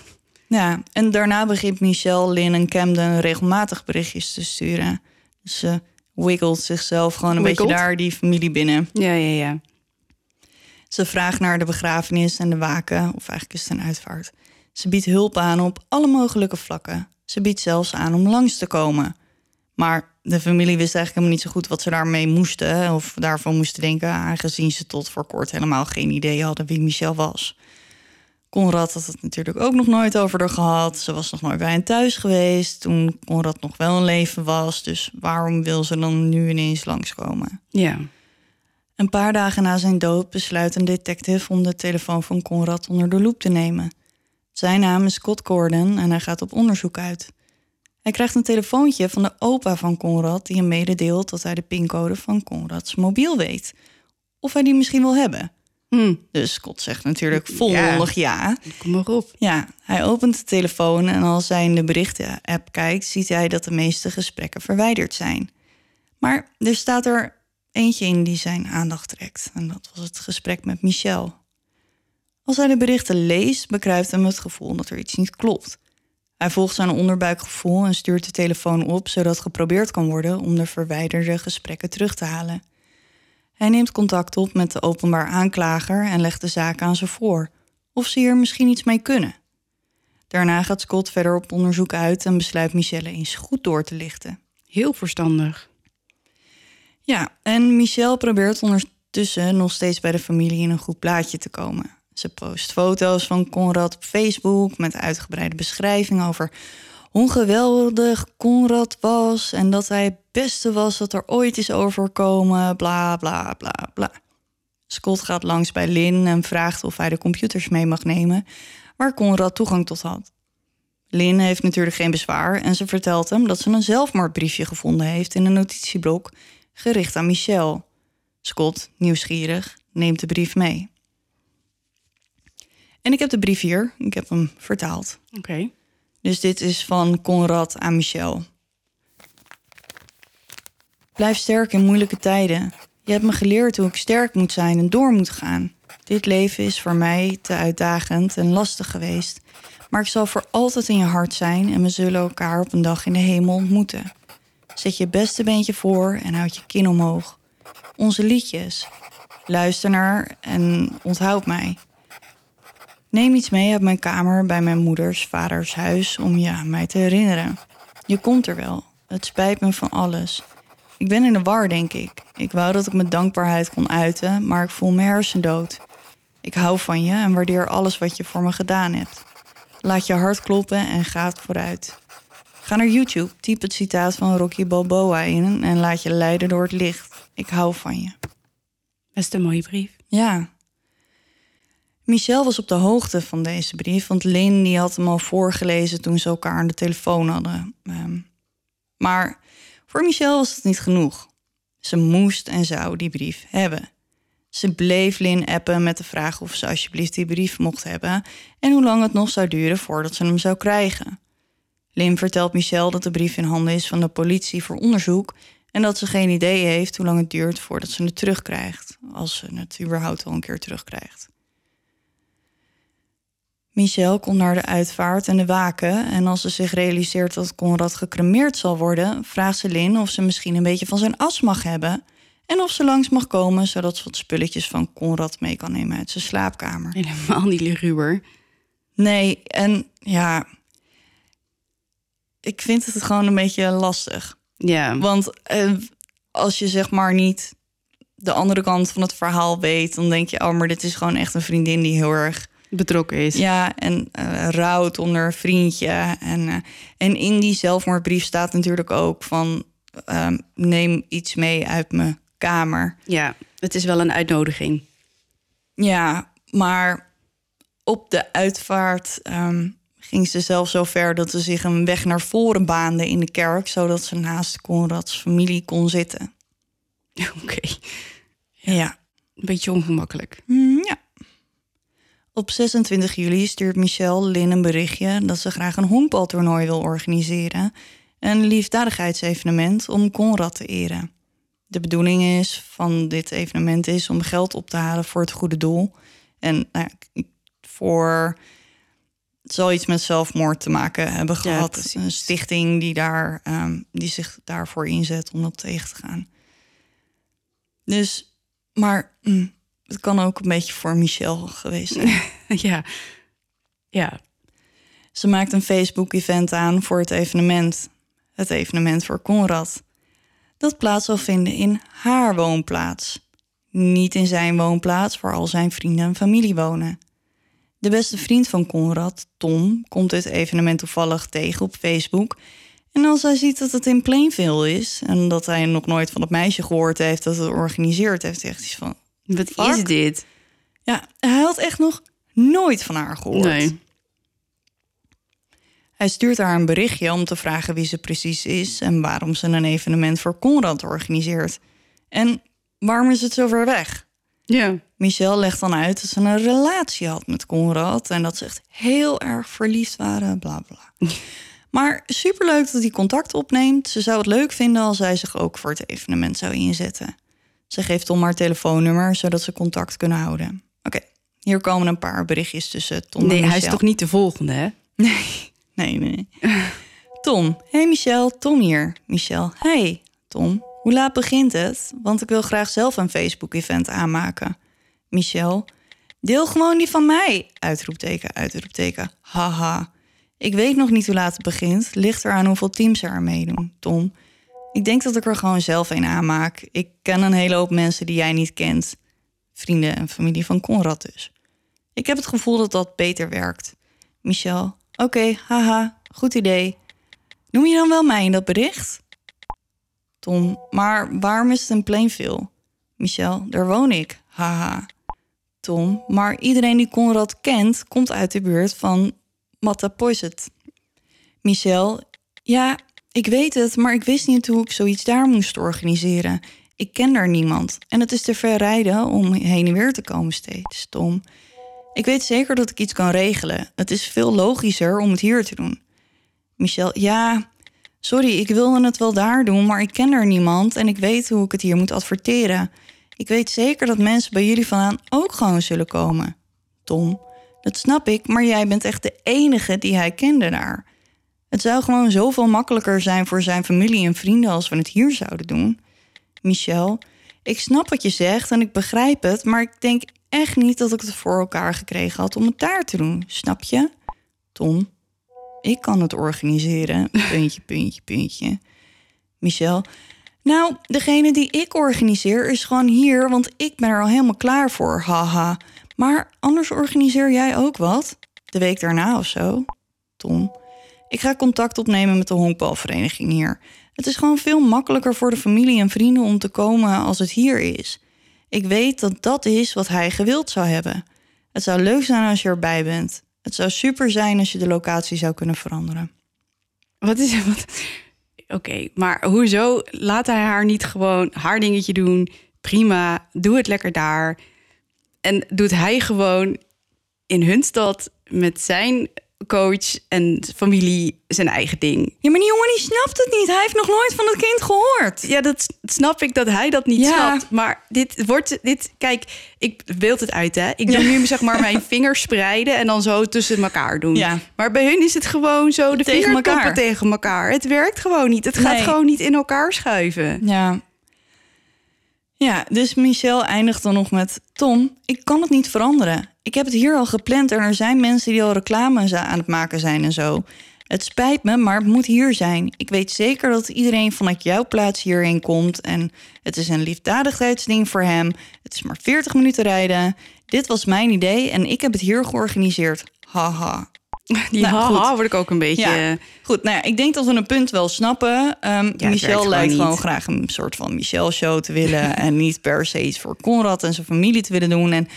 Ja, en daarna begint Michelle, Lynn en Camden regelmatig berichtjes te sturen. Dus ze wiggelt zichzelf gewoon een beetje daar die familie binnen. Ja, ja, ja. Ze vraagt naar de begrafenis en de waken, of eigenlijk is het een uitvaart. Ze biedt hulp aan op alle mogelijke vlakken. Ze biedt zelfs aan om langs te komen. Maar de familie wist eigenlijk helemaal niet zo goed wat ze daarmee moesten of daarvan moesten denken, aangezien ze tot voor kort helemaal geen idee hadden wie Michel was. Conrad had het natuurlijk ook nog nooit over haar gehad. Ze was nog nooit bij hen thuis geweest toen Conrad nog wel een leven was. Dus waarom wil ze dan nu ineens langskomen? Ja. Een paar dagen na zijn dood besluit een detective om de telefoon van Conrad onder de loep te nemen. Zijn naam is Scott Gordon en hij gaat op onderzoek uit. Hij krijgt een telefoontje van de opa van Conrad die hem mededeelt dat hij de pincode van Conrads mobiel weet. Of hij die misschien wil hebben. Hm, Dus Scott zegt natuurlijk volmondig ja. kom maar op. Ja, hij opent de telefoon en als hij in de berichten-app kijkt, ziet hij dat de meeste gesprekken verwijderd zijn. Maar er staat er eentje in die zijn aandacht trekt. En dat was het gesprek met Michel. Als hij de berichten leest, bekruipt hem het gevoel dat er iets niet klopt. Hij volgt zijn onderbuikgevoel en stuurt de telefoon op, zodat geprobeerd kan worden om de verwijderde gesprekken terug te halen. Hij neemt contact op met de openbaar aanklager en legt de zaak aan ze voor, of ze hier misschien iets mee kunnen. Daarna gaat Scott verder op onderzoek uit en besluit Michelle eens goed door te lichten. Heel verstandig. Ja, en Michelle probeert ondertussen nog steeds bij de familie in een goed plaatje te komen. Ze post foto's van Conrad op Facebook met uitgebreide beschrijving over hoe geweldig Conrad was en dat hij het beste was dat er ooit is overkomen, bla bla bla bla. Scott gaat langs bij Lynn en vraagt of hij de computers mee mag nemen waar Conrad toegang tot had. Lynn heeft natuurlijk geen bezwaar en ze vertelt hem dat ze een zelfmoordbriefje gevonden heeft in een notitieblok gericht aan Michelle. Scott, nieuwsgierig, neemt de brief mee. En ik heb de brief hier, ik heb hem vertaald. Oké. Dus dit is van Conrad aan Michel. Blijf sterk in moeilijke tijden. Je hebt me geleerd hoe ik sterk moet zijn en door moet gaan. Dit leven is voor mij te uitdagend en lastig geweest. Maar ik zal voor altijd in je hart zijn en we zullen elkaar op een dag in de hemel ontmoeten. Zet je beste beentje voor en houd je kin omhoog. Onze liedjes. Luister naar en onthoud mij. Neem iets mee uit mijn kamer bij mijn moeders vaders huis om je aan mij te herinneren. Je komt er wel. Het spijt me van alles. Ik ben in de war, denk ik. Ik wou dat ik mijn dankbaarheid kon uiten, maar ik voel me hersendood. Ik hou van je en waardeer alles wat je voor me gedaan hebt. Laat je hart kloppen en ga vooruit. Ga naar YouTube, typ het citaat van Rocky Balboa in en laat je leiden door het licht. Ik hou van je. Best een mooie brief. Ja. Michel was op de hoogte van deze brief, want die had hem al voorgelezen toen ze elkaar aan de telefoon hadden. Ehm, maar voor Michel was het niet genoeg. Ze moest en zou die brief hebben. Ze bleef Lynn appen met de vraag of ze alsjeblieft die brief mocht hebben en hoe lang het nog zou duren voordat ze hem zou krijgen. Lynn vertelt Michel dat de brief in handen is van de politie voor onderzoek en dat ze geen idee heeft hoe lang het duurt voordat ze het terugkrijgt, als ze het überhaupt al een keer terugkrijgt. Michel komt naar de uitvaart en de waken en als ze zich realiseert dat Conrad gecremeerd zal worden, vraagt ze Lynn of ze misschien een beetje van zijn as mag hebben en of ze langs mag komen zodat ze wat spulletjes van Conrad mee kan nemen uit zijn slaapkamer. Helemaal niet luguber. Nee, en ja, ik vind het gewoon een beetje lastig. Ja, Want eh, als je zeg maar niet de andere kant van het verhaal weet, dan denk je, oh, maar dit is gewoon echt een vriendin die heel erg betrokken is. ja en eh, rouwt onder een vriendje. En, eh, en in die zelfmoordbrief staat natuurlijk ook van ehm, neem iets mee uit mijn kamer. Ja, het is wel een uitnodiging. Ja, maar op de uitvaart ehm, ging ze zelf zo ver dat ze zich een weg naar voren baande in de kerk, zodat ze naast Conrads familie kon zitten. Oké, Ja. een beetje ongemakkelijk. Mm, ja. Op 26 juli stuurt Michelle Lin een berichtje dat ze graag een honkbaltoernooi wil organiseren. Een liefdadigheidsevenement om Conrad te eren. De bedoeling is van dit evenement is om geld op te halen voor het goede doel. En nou ja, voor het zal iets met zelfmoord te maken hebben gehad. precies. een stichting die, daar, ehm, die zich daarvoor inzet om dat tegen te gaan. Dus, maar mm, het kan ook een beetje voor Michelle geweest zijn. ja. Ja, Ze maakt een Facebook-event aan voor het evenement. Het evenement voor Conrad. Dat plaats zal vinden in haar woonplaats. Niet in zijn woonplaats waar al zijn vrienden en familie wonen. De beste vriend van Conrad, Tom, komt dit evenement toevallig tegen op Facebook. En als hij ziet dat het in Plainville is... en dat hij nog nooit van het meisje gehoord heeft dat het organiseert... heeft hij echt iets van... wat Fuck. is dit? Ja, hij had echt nog nooit van haar gehoord. Nee. Hij stuurt haar een berichtje om te vragen wie ze precies is en waarom ze een evenement voor Conrad organiseert. En waarom is het zo ver weg? Ja. Michelle legt dan uit dat ze een relatie had met Conrad en dat ze echt heel erg verliefd waren, bla bla. Maar superleuk dat hij contact opneemt. Ze zou het leuk vinden als hij zich ook voor het evenement zou inzetten. Ze geeft Tom haar telefoonnummer zodat ze contact kunnen houden. Oké, hier komen een paar berichtjes tussen Tom en Nee, hij is toch niet de volgende, hè? Nee, nee. Tom. Hey Michel, Tom hier. Michel. Hey Tom. Hoe laat begint het? Want ik wil graag zelf een Facebook-event aanmaken. Michel. Deel gewoon die van mij. Uitroepteken, uitroepteken. Haha. Ik weet nog niet hoe laat het begint. Ligt eraan hoeveel teams er aan meedoen. Tom. Ik denk dat ik er gewoon zelf een aanmaak. Ik ken een hele hoop mensen die jij niet kent. Vrienden en familie van Conrad dus. Ik heb het gevoel dat dat beter werkt. Michel. Oké, haha, goed idee. Noem je dan wel mij in dat bericht? Tom, maar waarom is het in Plainville? Michel, daar woon ik, haha. Tom, maar iedereen die Conrad kent, komt uit de buurt van Mattapoiset. Michel, ja, ik weet het, maar ik wist niet hoe ik zoiets daar moest organiseren. Ik ken daar niemand en het is te ver rijden om heen en weer te komen steeds. Tom, ik weet zeker dat ik iets kan regelen. Het is veel logischer om het hier te doen. Michel, ja, sorry, ik wilde het wel daar doen, maar ik ken er niemand en ik weet hoe ik het hier moet adverteren. Ik weet zeker dat mensen bij jullie vandaan ook gewoon zullen komen. Tom, dat snap ik, maar jij bent echt de enige die hij kende daar. Het zou gewoon zoveel makkelijker zijn voor zijn familie en vrienden als we het hier zouden doen. Michel, ik snap wat je zegt en ik begrijp het, maar ik denk echt niet dat ik het voor elkaar gekregen had om het daar te doen. Snap je? Tom, ik kan het organiseren. Puntje, puntje, puntje. Michel, nou, degene die ik organiseer is gewoon hier, want ik ben er al helemaal klaar voor. Haha. Maar anders organiseer jij ook wat? De week daarna of zo? Tom, ik ga contact opnemen met de honkbalvereniging hier. Het is gewoon veel makkelijker voor de familie en vrienden om te komen als het hier is. Ik weet dat dat is wat hij gewild zou hebben. Het zou leuk zijn als je erbij bent. Het zou super zijn als je de locatie zou kunnen veranderen. Wat is wat? Oké, maar hoezo laat hij haar niet gewoon haar dingetje doen? Prima, doe het lekker daar. En doet hij gewoon in hun stad met zijn coach en familie zijn eigen ding. Ja, maar die jongen die snapt het niet. Hij heeft nog nooit van het kind gehoord. Ja, dat snap ik dat hij dat niet Ja. snapt. Maar dit wordt, dit, kijk, ik beeld het uit, hè. Ik doe nu zeg maar mijn vingers spreiden en dan zo tussen elkaar doen. Ja. Maar bij hun is het gewoon zo de Tegen vingertoppen elkaar. tegen elkaar. Het werkt gewoon niet. Het gaat Nee. gewoon niet in elkaar schuiven. Ja. Ja, dus Michel eindigt dan nog met... Tom, ik kan het niet veranderen. Ik heb het hier al gepland en er zijn mensen die al reclame aan het maken zijn en zo. Het spijt me, maar het moet hier zijn. Ik weet zeker dat iedereen vanuit jouw plaats hierheen komt. En het is een liefdadigheidsding voor hem. Het is maar 40 minuten rijden. Dit was mijn idee en ik heb het hier georganiseerd. Haha. Die Nou, haha word ik ook een beetje... Ja, goed. Nou ja, ik denk dat we een punt wel snappen. Ehm, Michel lijkt gewoon graag een soort van Michel-show te willen... en niet per se iets voor Conrad en zijn familie te willen doen. En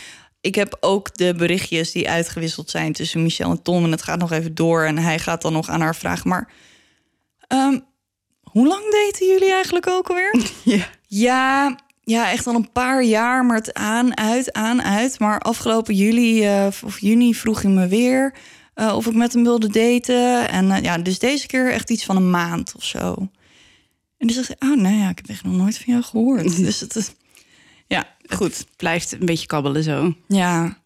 ik heb ook de berichtjes die uitgewisseld zijn tussen Michel en Tom... en het gaat nog even door en hij gaat dan nog aan haar vragen. Maar ehm, hoe lang daten jullie eigenlijk ook alweer? Ja. Ja, ja, echt al een paar jaar, maar het aan, uit, aan, uit. Maar afgelopen juli eh, of juni vroeg hij me weer eh, of ik met hem wilde daten. En eh, ja, dus deze keer echt iets van een maand of zo. En dus dacht ik, oh nou ja, ik heb echt nog nooit van jou gehoord. dus het is, ja, goed. Blijft een beetje kabbelen zo. Ja.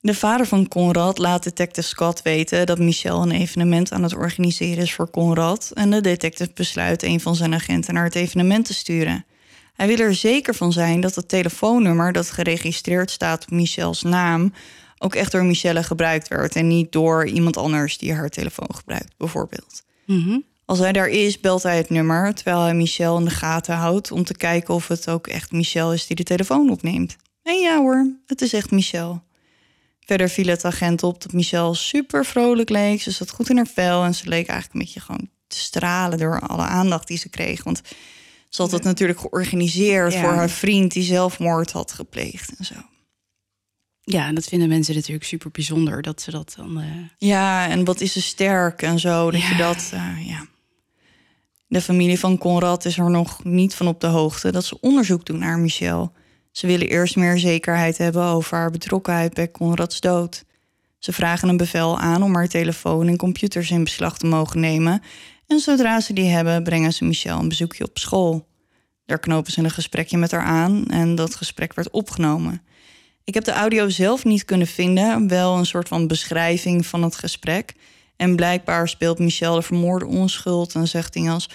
De vader van Conrad laat detective Scott weten dat Michel een evenement aan het organiseren is voor Conrad. En de detective besluit een van zijn agenten naar het evenement te sturen. Hij wil er zeker van zijn dat het telefoonnummer dat geregistreerd staat op Michels naam ook echt door Michelle gebruikt werd en niet door iemand anders die haar telefoon gebruikt, bijvoorbeeld. Mhm. Als hij daar is, belt hij het nummer terwijl hij Michel in de gaten houdt om te kijken of het ook echt Michel is die de telefoon opneemt. En ja hoor, het is echt Michel. Verder viel het agent op dat Michel super vrolijk leek. Ze zat goed in haar vel en ze leek eigenlijk een beetje gewoon te stralen door alle aandacht die ze kreeg. Want ze had het natuurlijk georganiseerd Ja. voor haar vriend die zelfmoord had gepleegd en zo. Ja, en dat vinden mensen natuurlijk super bijzonder dat ze dat dan. eh, Ja, en wat is ze sterk en zo. Dat je dat, eh, ja. De familie van Conrad is er nog niet van op de hoogte dat ze onderzoek doen naar Michelle. Ze willen eerst meer zekerheid hebben over haar betrokkenheid bij Conrads dood. Ze vragen een bevel aan om haar telefoon en computers in beslag te mogen nemen. En zodra ze die hebben, brengen ze Michelle een bezoekje op school. Daar knopen ze een gesprekje met haar aan en dat gesprek werd opgenomen. Ik heb de audio zelf niet kunnen vinden, wel een soort van beschrijving van het gesprek. En blijkbaar speelt Michel de vermoorde onschuld en zegt dingen als...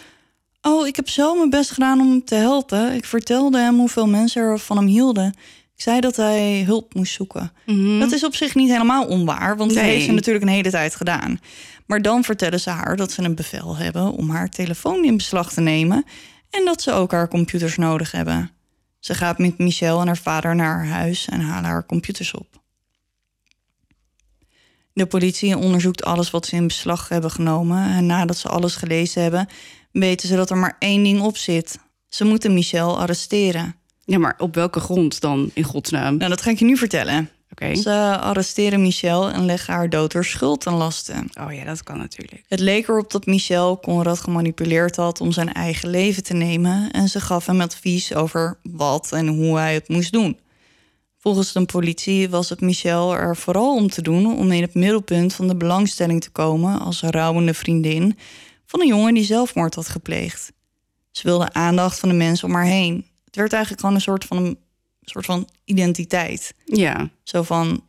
Oh, ik heb zo mijn best gedaan om hem te helpen. Ik vertelde hem hoeveel mensen er van hem hielden. Ik zei dat hij hulp moest zoeken. Dat is op zich niet helemaal onwaar, want dat Nee. heeft ze natuurlijk een hele tijd gedaan. Maar dan vertellen ze haar dat ze een bevel hebben om haar telefoon in beslag te nemen... en dat ze ook haar computers nodig hebben. Ze gaat met Michelle en haar vader naar haar huis en halen haar computers op. De politie onderzoekt alles wat ze in beslag hebben genomen. En nadat ze alles gelezen hebben, weten ze dat er maar één ding op zit. Ze moeten Michelle arresteren. Ja, maar op welke grond dan, in godsnaam? Nou, dat ga ik je nu vertellen. Ze arresteren Michelle en leggen haar dood door schuld ten laste. Oh ja, dat kan natuurlijk. Het leek erop dat Michel Conrad gemanipuleerd had om zijn eigen leven te nemen en ze gaf hem advies over wat en hoe hij het moest doen. Volgens de politie was het Michel er vooral om te doen om in het middelpunt van de belangstelling te komen als rouwende vriendin van een jongen die zelfmoord had gepleegd. Ze wilde aandacht van de mensen om haar heen. Het werd eigenlijk gewoon een soort van een soort van identiteit. Ja, Zo van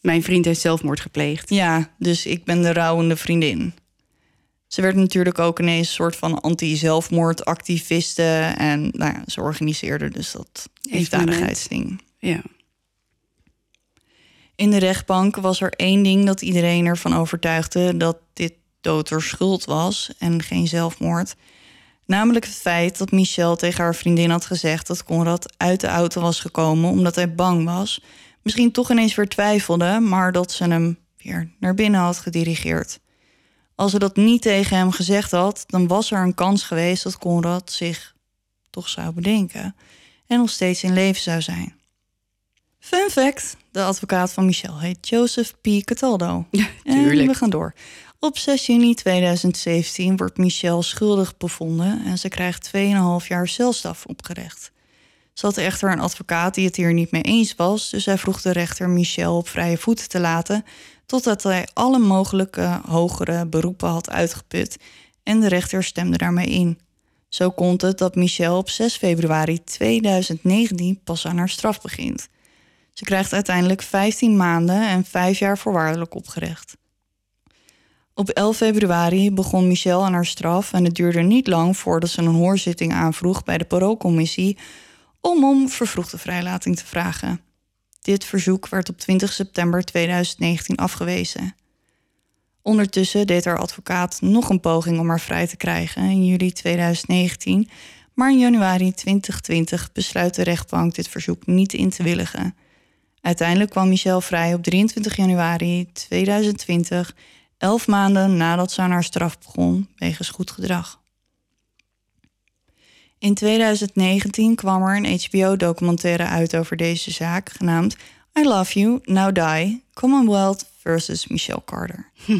mijn vriend heeft zelfmoord gepleegd. ja, dus ik ben de rouwende vriendin. Ze werd natuurlijk ook ineens een soort van anti-zelfmoordactiviste. En nou ja, ze organiseerde dus dat liefdadigheidsding. Ja. In de rechtbank was er één ding dat iedereen ervan overtuigde... dat dit dood door schuld was en geen zelfmoord. Namelijk het feit dat Michelle tegen haar vriendin had gezegd... dat Conrad uit de auto was gekomen omdat hij bang was. Misschien toch ineens weer twijfelde... maar dat ze hem weer naar binnen had gedirigeerd. Als ze dat niet tegen hem gezegd had... dan was er een kans geweest dat Conrad zich toch zou bedenken... en nog steeds in leven zou zijn. Fun fact, de advocaat van Michelle heet Joseph P. Cataldo. En tuurlijk. we gaan door. Op 6 juni 2017 wordt Michelle schuldig bevonden... en ze krijgt 2,5 jaar celstraf opgelegd. Ze had echter een advocaat die het hier niet mee eens was... dus hij vroeg de rechter Michelle op vrije voeten te laten... totdat hij alle mogelijke hogere beroepen had uitgeput... en de rechter stemde daarmee in. Zo komt het dat Michelle op 6 februari 2019 pas aan haar straf begint... Ze krijgt uiteindelijk 15 maanden en 5 jaar voorwaardelijk opgerecht. Op 11 februari begon Michelle aan haar straf en het duurde niet lang voordat ze een hoorzitting aanvroeg bij de paroolcommissie om om vervroegde vrijlating te vragen. Dit verzoek werd op 20 september 2019 afgewezen. Ondertussen deed haar advocaat nog een poging om haar vrij te krijgen in juli 2019, maar in januari 2020 besluit de rechtbank dit verzoek niet in te willigen. Uiteindelijk kwam Michelle vrij op 23 januari 2020, elf maanden nadat ze aan haar straf begon wegens goed gedrag. In 2019 kwam er een HBO-documentaire uit over deze zaak, genaamd I Love You, Now Die, Commonwealth versus Michelle Carter. Hm.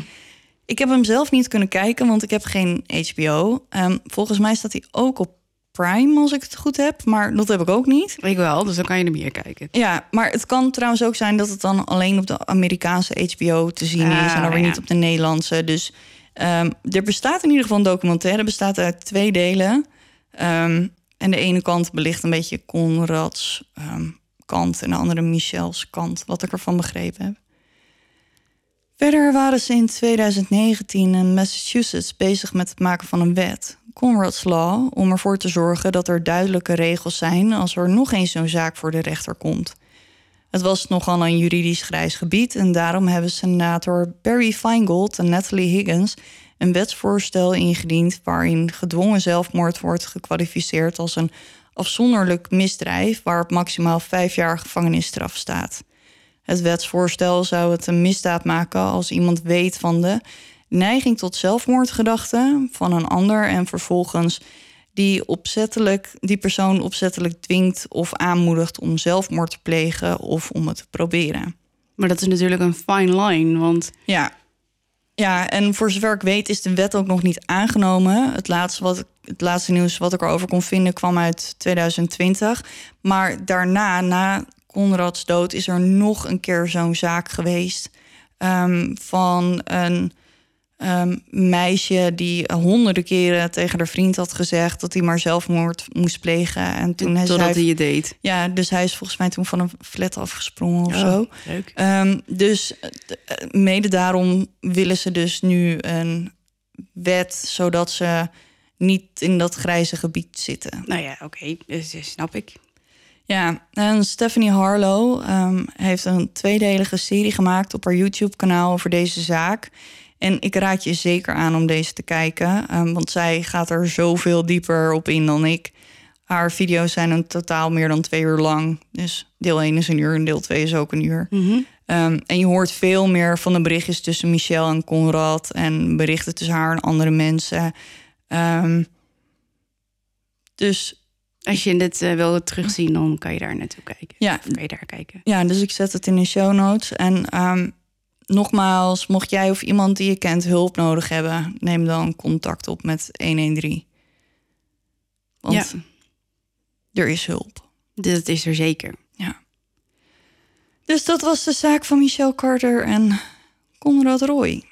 Ik heb hem zelf niet kunnen kijken, want ik heb geen HBO. Ehm, volgens mij staat hij ook op Prime, als ik het goed heb. Maar dat heb ik ook niet. Ik wel, dus dan kan je er meer kijken. Ja, maar het kan trouwens ook zijn dat het dan alleen op de Amerikaanse HBO te zien is... en dan weer niet op de Nederlandse. Dus um, er bestaat in ieder geval een documentaire. bestaat uit twee delen. Um, en de ene kant belicht een beetje Conrads kant... en de andere Michel's kant, wat ik ervan begrepen heb. Verder waren ze in 2019 in Massachusetts bezig met het maken van een wet, Conrad's Law, om ervoor te zorgen dat er duidelijke regels zijn als er nog eens zo'n zaak voor de rechter komt. Het was nogal een juridisch grijs gebied en daarom hebben senator Barry Feingold en Natalie Higgins een wetsvoorstel ingediend waarin gedwongen zelfmoord wordt gekwalificeerd als een afzonderlijk misdrijf waarop maximaal vijf jaar gevangenisstraf staat. Het wetsvoorstel zou het een misdaad maken als iemand weet van de neiging tot zelfmoordgedachten van een ander en vervolgens die, opzettelijk, die persoon opzettelijk dwingt of aanmoedigt om zelfmoord te plegen of om het te proberen. Maar dat is natuurlijk een fine line, want. Ja, ja, en voor zover ik weet is de wet ook nog niet aangenomen. Het laatste, wat, het laatste nieuws wat ik erover kon vinden kwam uit 2020. Maar daarna, na Conrads dood is er nog een keer zo'n zaak geweest um, van een um, meisje die honderden keren tegen haar vriend had gezegd dat hij maar zelfmoord moest plegen. En toen hij Totdat hij je deed. Ja, dus hij is volgens mij toen van een flat afgesprongen of oh, zo. Leuk. Um, dus uh, mede daarom willen ze dus nu een wet zodat ze niet in dat grijze gebied zitten. Nou ja, oké, okay, dus, snap ik. Ja, en Stephanie Harlow um, heeft een tweedelige serie gemaakt op haar YouTube-kanaal over deze zaak. En ik raad je zeker aan om deze te kijken, um, want zij gaat er zoveel dieper op in dan ik. Haar video's zijn een totaal meer dan twee uur lang. Dus deel 1 is een uur en deel 2 is ook een uur. Mm -hmm. um, en je hoort veel meer van de berichtjes tussen Michelle en Conrad en berichten tussen haar en andere mensen. Dus als je dit uh, wil terugzien, dan kan je daar naartoe kijken. Ja. kan je daar kijken. Ja, dus ik zet het in de show notes. En um, nogmaals, mocht jij of iemand die je kent hulp nodig hebben, neem dan contact op met 113. Want ja. er is hulp. Dat is er zeker. Ja. Dus dat was de zaak van Michelle Carter en Conrad Roy.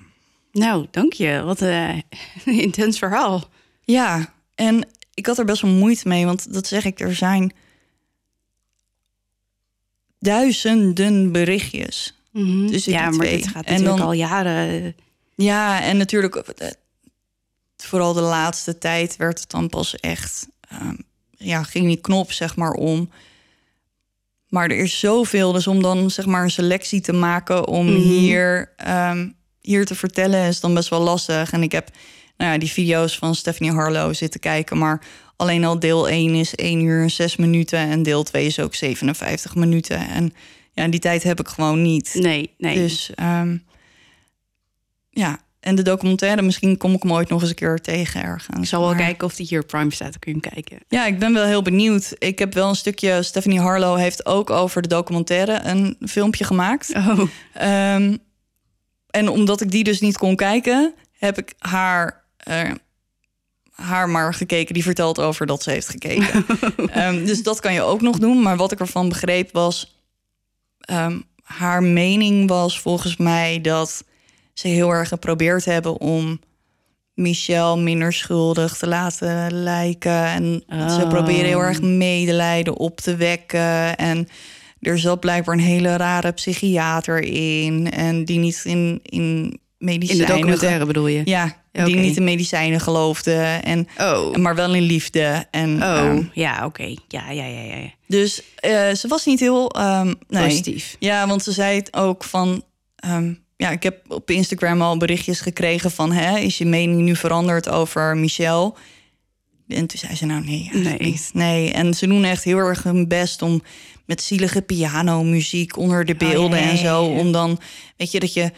Nou, dank je. Wat een intens verhaal. Ja, en ik had er best wel moeite mee, want dat zeg ik, er zijn duizenden berichtjes. Mm Dus ja, maar het gaat en natuurlijk al jaren. Ja, en natuurlijk eh, vooral de laatste tijd werd het dan pas echt, um, ja, ging die knop zeg maar om. Maar er is zoveel, dus om dan zeg maar een selectie te maken om mhm. hier, um, hier te vertellen is dan best wel lastig. En ik heb nou ja, die video's van Stephanie Harlow zitten kijken. Maar alleen al deel 1 is 1 uur en 6 minuten. En deel 2 is ook 57 minuten. En ja, die tijd heb ik gewoon niet. Nee, nee. Dus um, ja, en de documentaire, misschien kom ik hem ooit nog eens een keer tegen ergens. Ik zal wel kijken of die hier Prime staat, kun je hem kijken. Ja, ik ben wel heel benieuwd. Ik heb wel een stukje, Stephanie Harlow heeft ook over de documentaire een filmpje gemaakt. Oh. Um, en omdat ik die dus niet kon kijken, heb ik haar uh, haar maar gekeken die vertelt over dat ze heeft gekeken. um, dus dat kan je ook nog doen. Maar wat ik ervan begreep was. Um, haar mening was volgens mij dat ze heel erg geprobeerd hebben om Michelle minder schuldig te laten lijken. En ze oh. proberen heel erg medelijden op te wekken. En er zat blijkbaar een hele rare psychiater in. En die niet in, in medicijnen... In de documentaire bedoel je? Ja, Oké. die niet in medicijnen geloofde. En, Oh, maar wel in liefde. En, oh ehm, ja, oké. Ja, ja, ja, ja. dus eh, ze was niet heel... ehm, nee. Positief. Ja, want ze zei het ook van... ehm, ja, ik heb op Instagram al berichtjes gekregen van... Hè, is je mening nu veranderd over Michelle? En toen zei ze nou nee, Nee. niet. Nee, en ze doen echt heel erg hun best om met zielige pianomuziek onder de beelden Oh, ja, en zo... om dan, weet je, dat je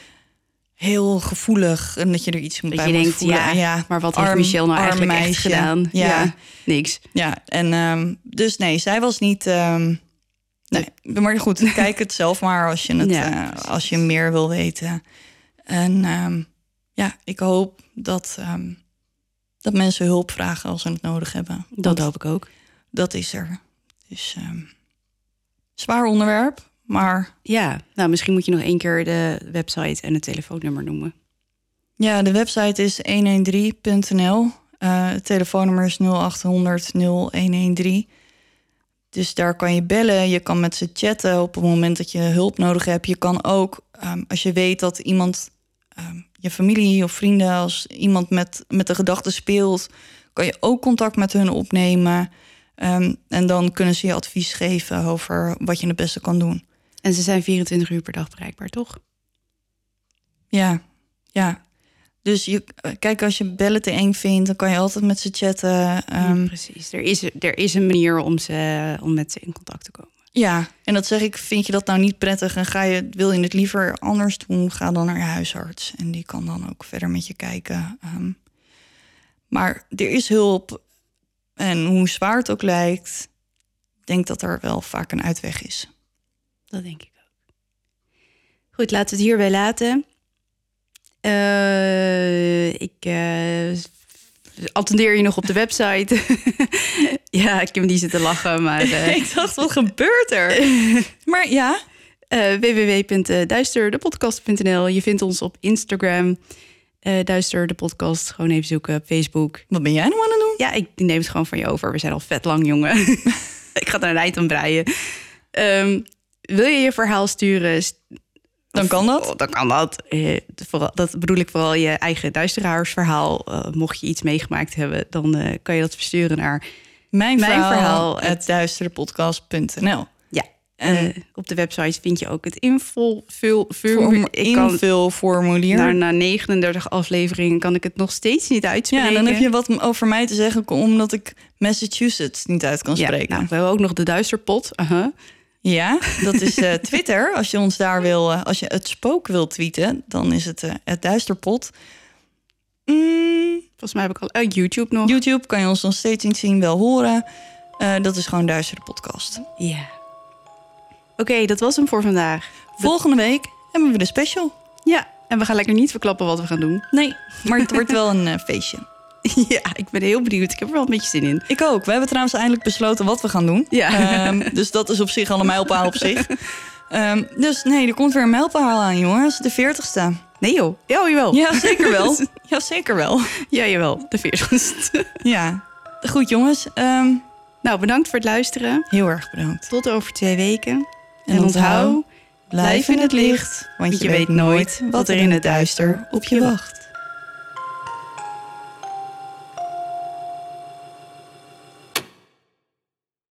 heel gevoelig... en dat je er iets Dat bij je moet denkt, voelen. ja, maar wat heeft arm- Michelle nou eigenlijk echt gedaan? Ja. niks. Ja, en ehm, dus nee, zij was niet. ehm, nee, maar goed, kijk het zelf maar als je het, Ja, eh, als je meer wil weten. En ehm, ja, ik hoop dat, dat mensen hulp vragen als ze het nodig hebben. Dat Want hoop ik ook. Dat is er. Dus zwaar onderwerp, maar Ja, nou misschien moet je nog één keer de website en het telefoonnummer noemen. ja, de website is 113.nl. Eh, het telefoonnummer is 0800 0113. Dus daar kan je bellen, je kan met ze chatten op het moment dat je hulp nodig hebt. Je kan ook, ehm, als je weet dat iemand, ehm, je familie of vrienden, als iemand met, met de gedachten speelt, kan je ook contact met hun opnemen. Ehm, en dan kunnen ze je advies geven over wat je het beste kan doen. En ze zijn 24 uur per dag bereikbaar, toch? Ja, ja. Dus je, kijk, als je bellen te eng vindt, dan kan je altijd met ze chatten. Ehm, Ja, precies. Er is, er is een manier om, ze, om met ze in contact te komen. Ja, en dat zeg ik, vind je dat nou niet prettig en ga je, wil je het liever anders doen, ga dan naar je huisarts. En die kan dan ook verder met je kijken. Ehm, maar er is hulp. En hoe zwaar het ook lijkt, denk dat er wel vaak een uitweg is. Dat denk ik ook. Goed, laten we het hierbij laten. Eh, ik eh, attendeer je nog op de website. ja, ik heb niet zitten lachen, maar... eh, ik dacht, wat gebeurt er? maar ja, www.duisterdepodcast.nl. Je vindt ons op Instagram. Duister de podcast. Gewoon even zoeken op Facebook. wat ben jij nou aan het doen? Ja, ik neem het gewoon van je over. We zijn al vet lang, jongen. ik ga er een eind aan breien. Ehm, wil je je verhaal sturen? st- Dan kan dat. oh, dan kan dat. Dat bedoel ik vooral je eigen duisteraarsverhaal. Eh, mocht je iets meegemaakt hebben, dan eh, kan je dat versturen naar... Mijn, Mijn verhaal, verhaal, het duisterepodcast.nl. Ja, En eh, op de website vind je ook het invul... Vul, vul, Vorm- ik kan, invulformulier. na, na 39 afleveringen kan ik het nog steeds niet uitspreken. Ja, dan heb je wat over mij te zeggen, omdat ik Massachusetts niet uit kan Ja, spreken. nou, we hebben ook nog de duisterpot. Aha. Ja, dat is eh, Twitter. Als je ons daar wil, eh, als je het spook wil tweeten, dan is het eh, het duisterpot. Mm, Volgens mij heb ik al... YouTube nog. YouTube kan je ons nog steeds niet zien, wel horen. Dat is gewoon Duistere Podcast. Ja. Oké, dat was hem voor vandaag. Volgende week hebben we de special. Ja, en we gaan lekker niet verklappen wat we gaan doen. Nee, maar het wordt wel een feestje. ja, ik ben heel benieuwd. Ik heb er wel een beetje zin in. Ik ook. We hebben trouwens eindelijk besloten wat we gaan doen. Ja. Ehm, dus dat is op zich al een mijlpaal op zich. Ehm, dus nee, er komt weer een mijlpaal aan, jongens. De 40ste. Nee joh. Ja, jawel. Ja, zeker wel. Ja, zeker wel. Ja, jawel. De 40 Ja. Goed, jongens. Ehm, nou, bedankt voor het luisteren. heel erg bedankt. Tot over twee weken. En onthoud, blijf in het licht, want je weet nooit wat er in het duister op je wacht.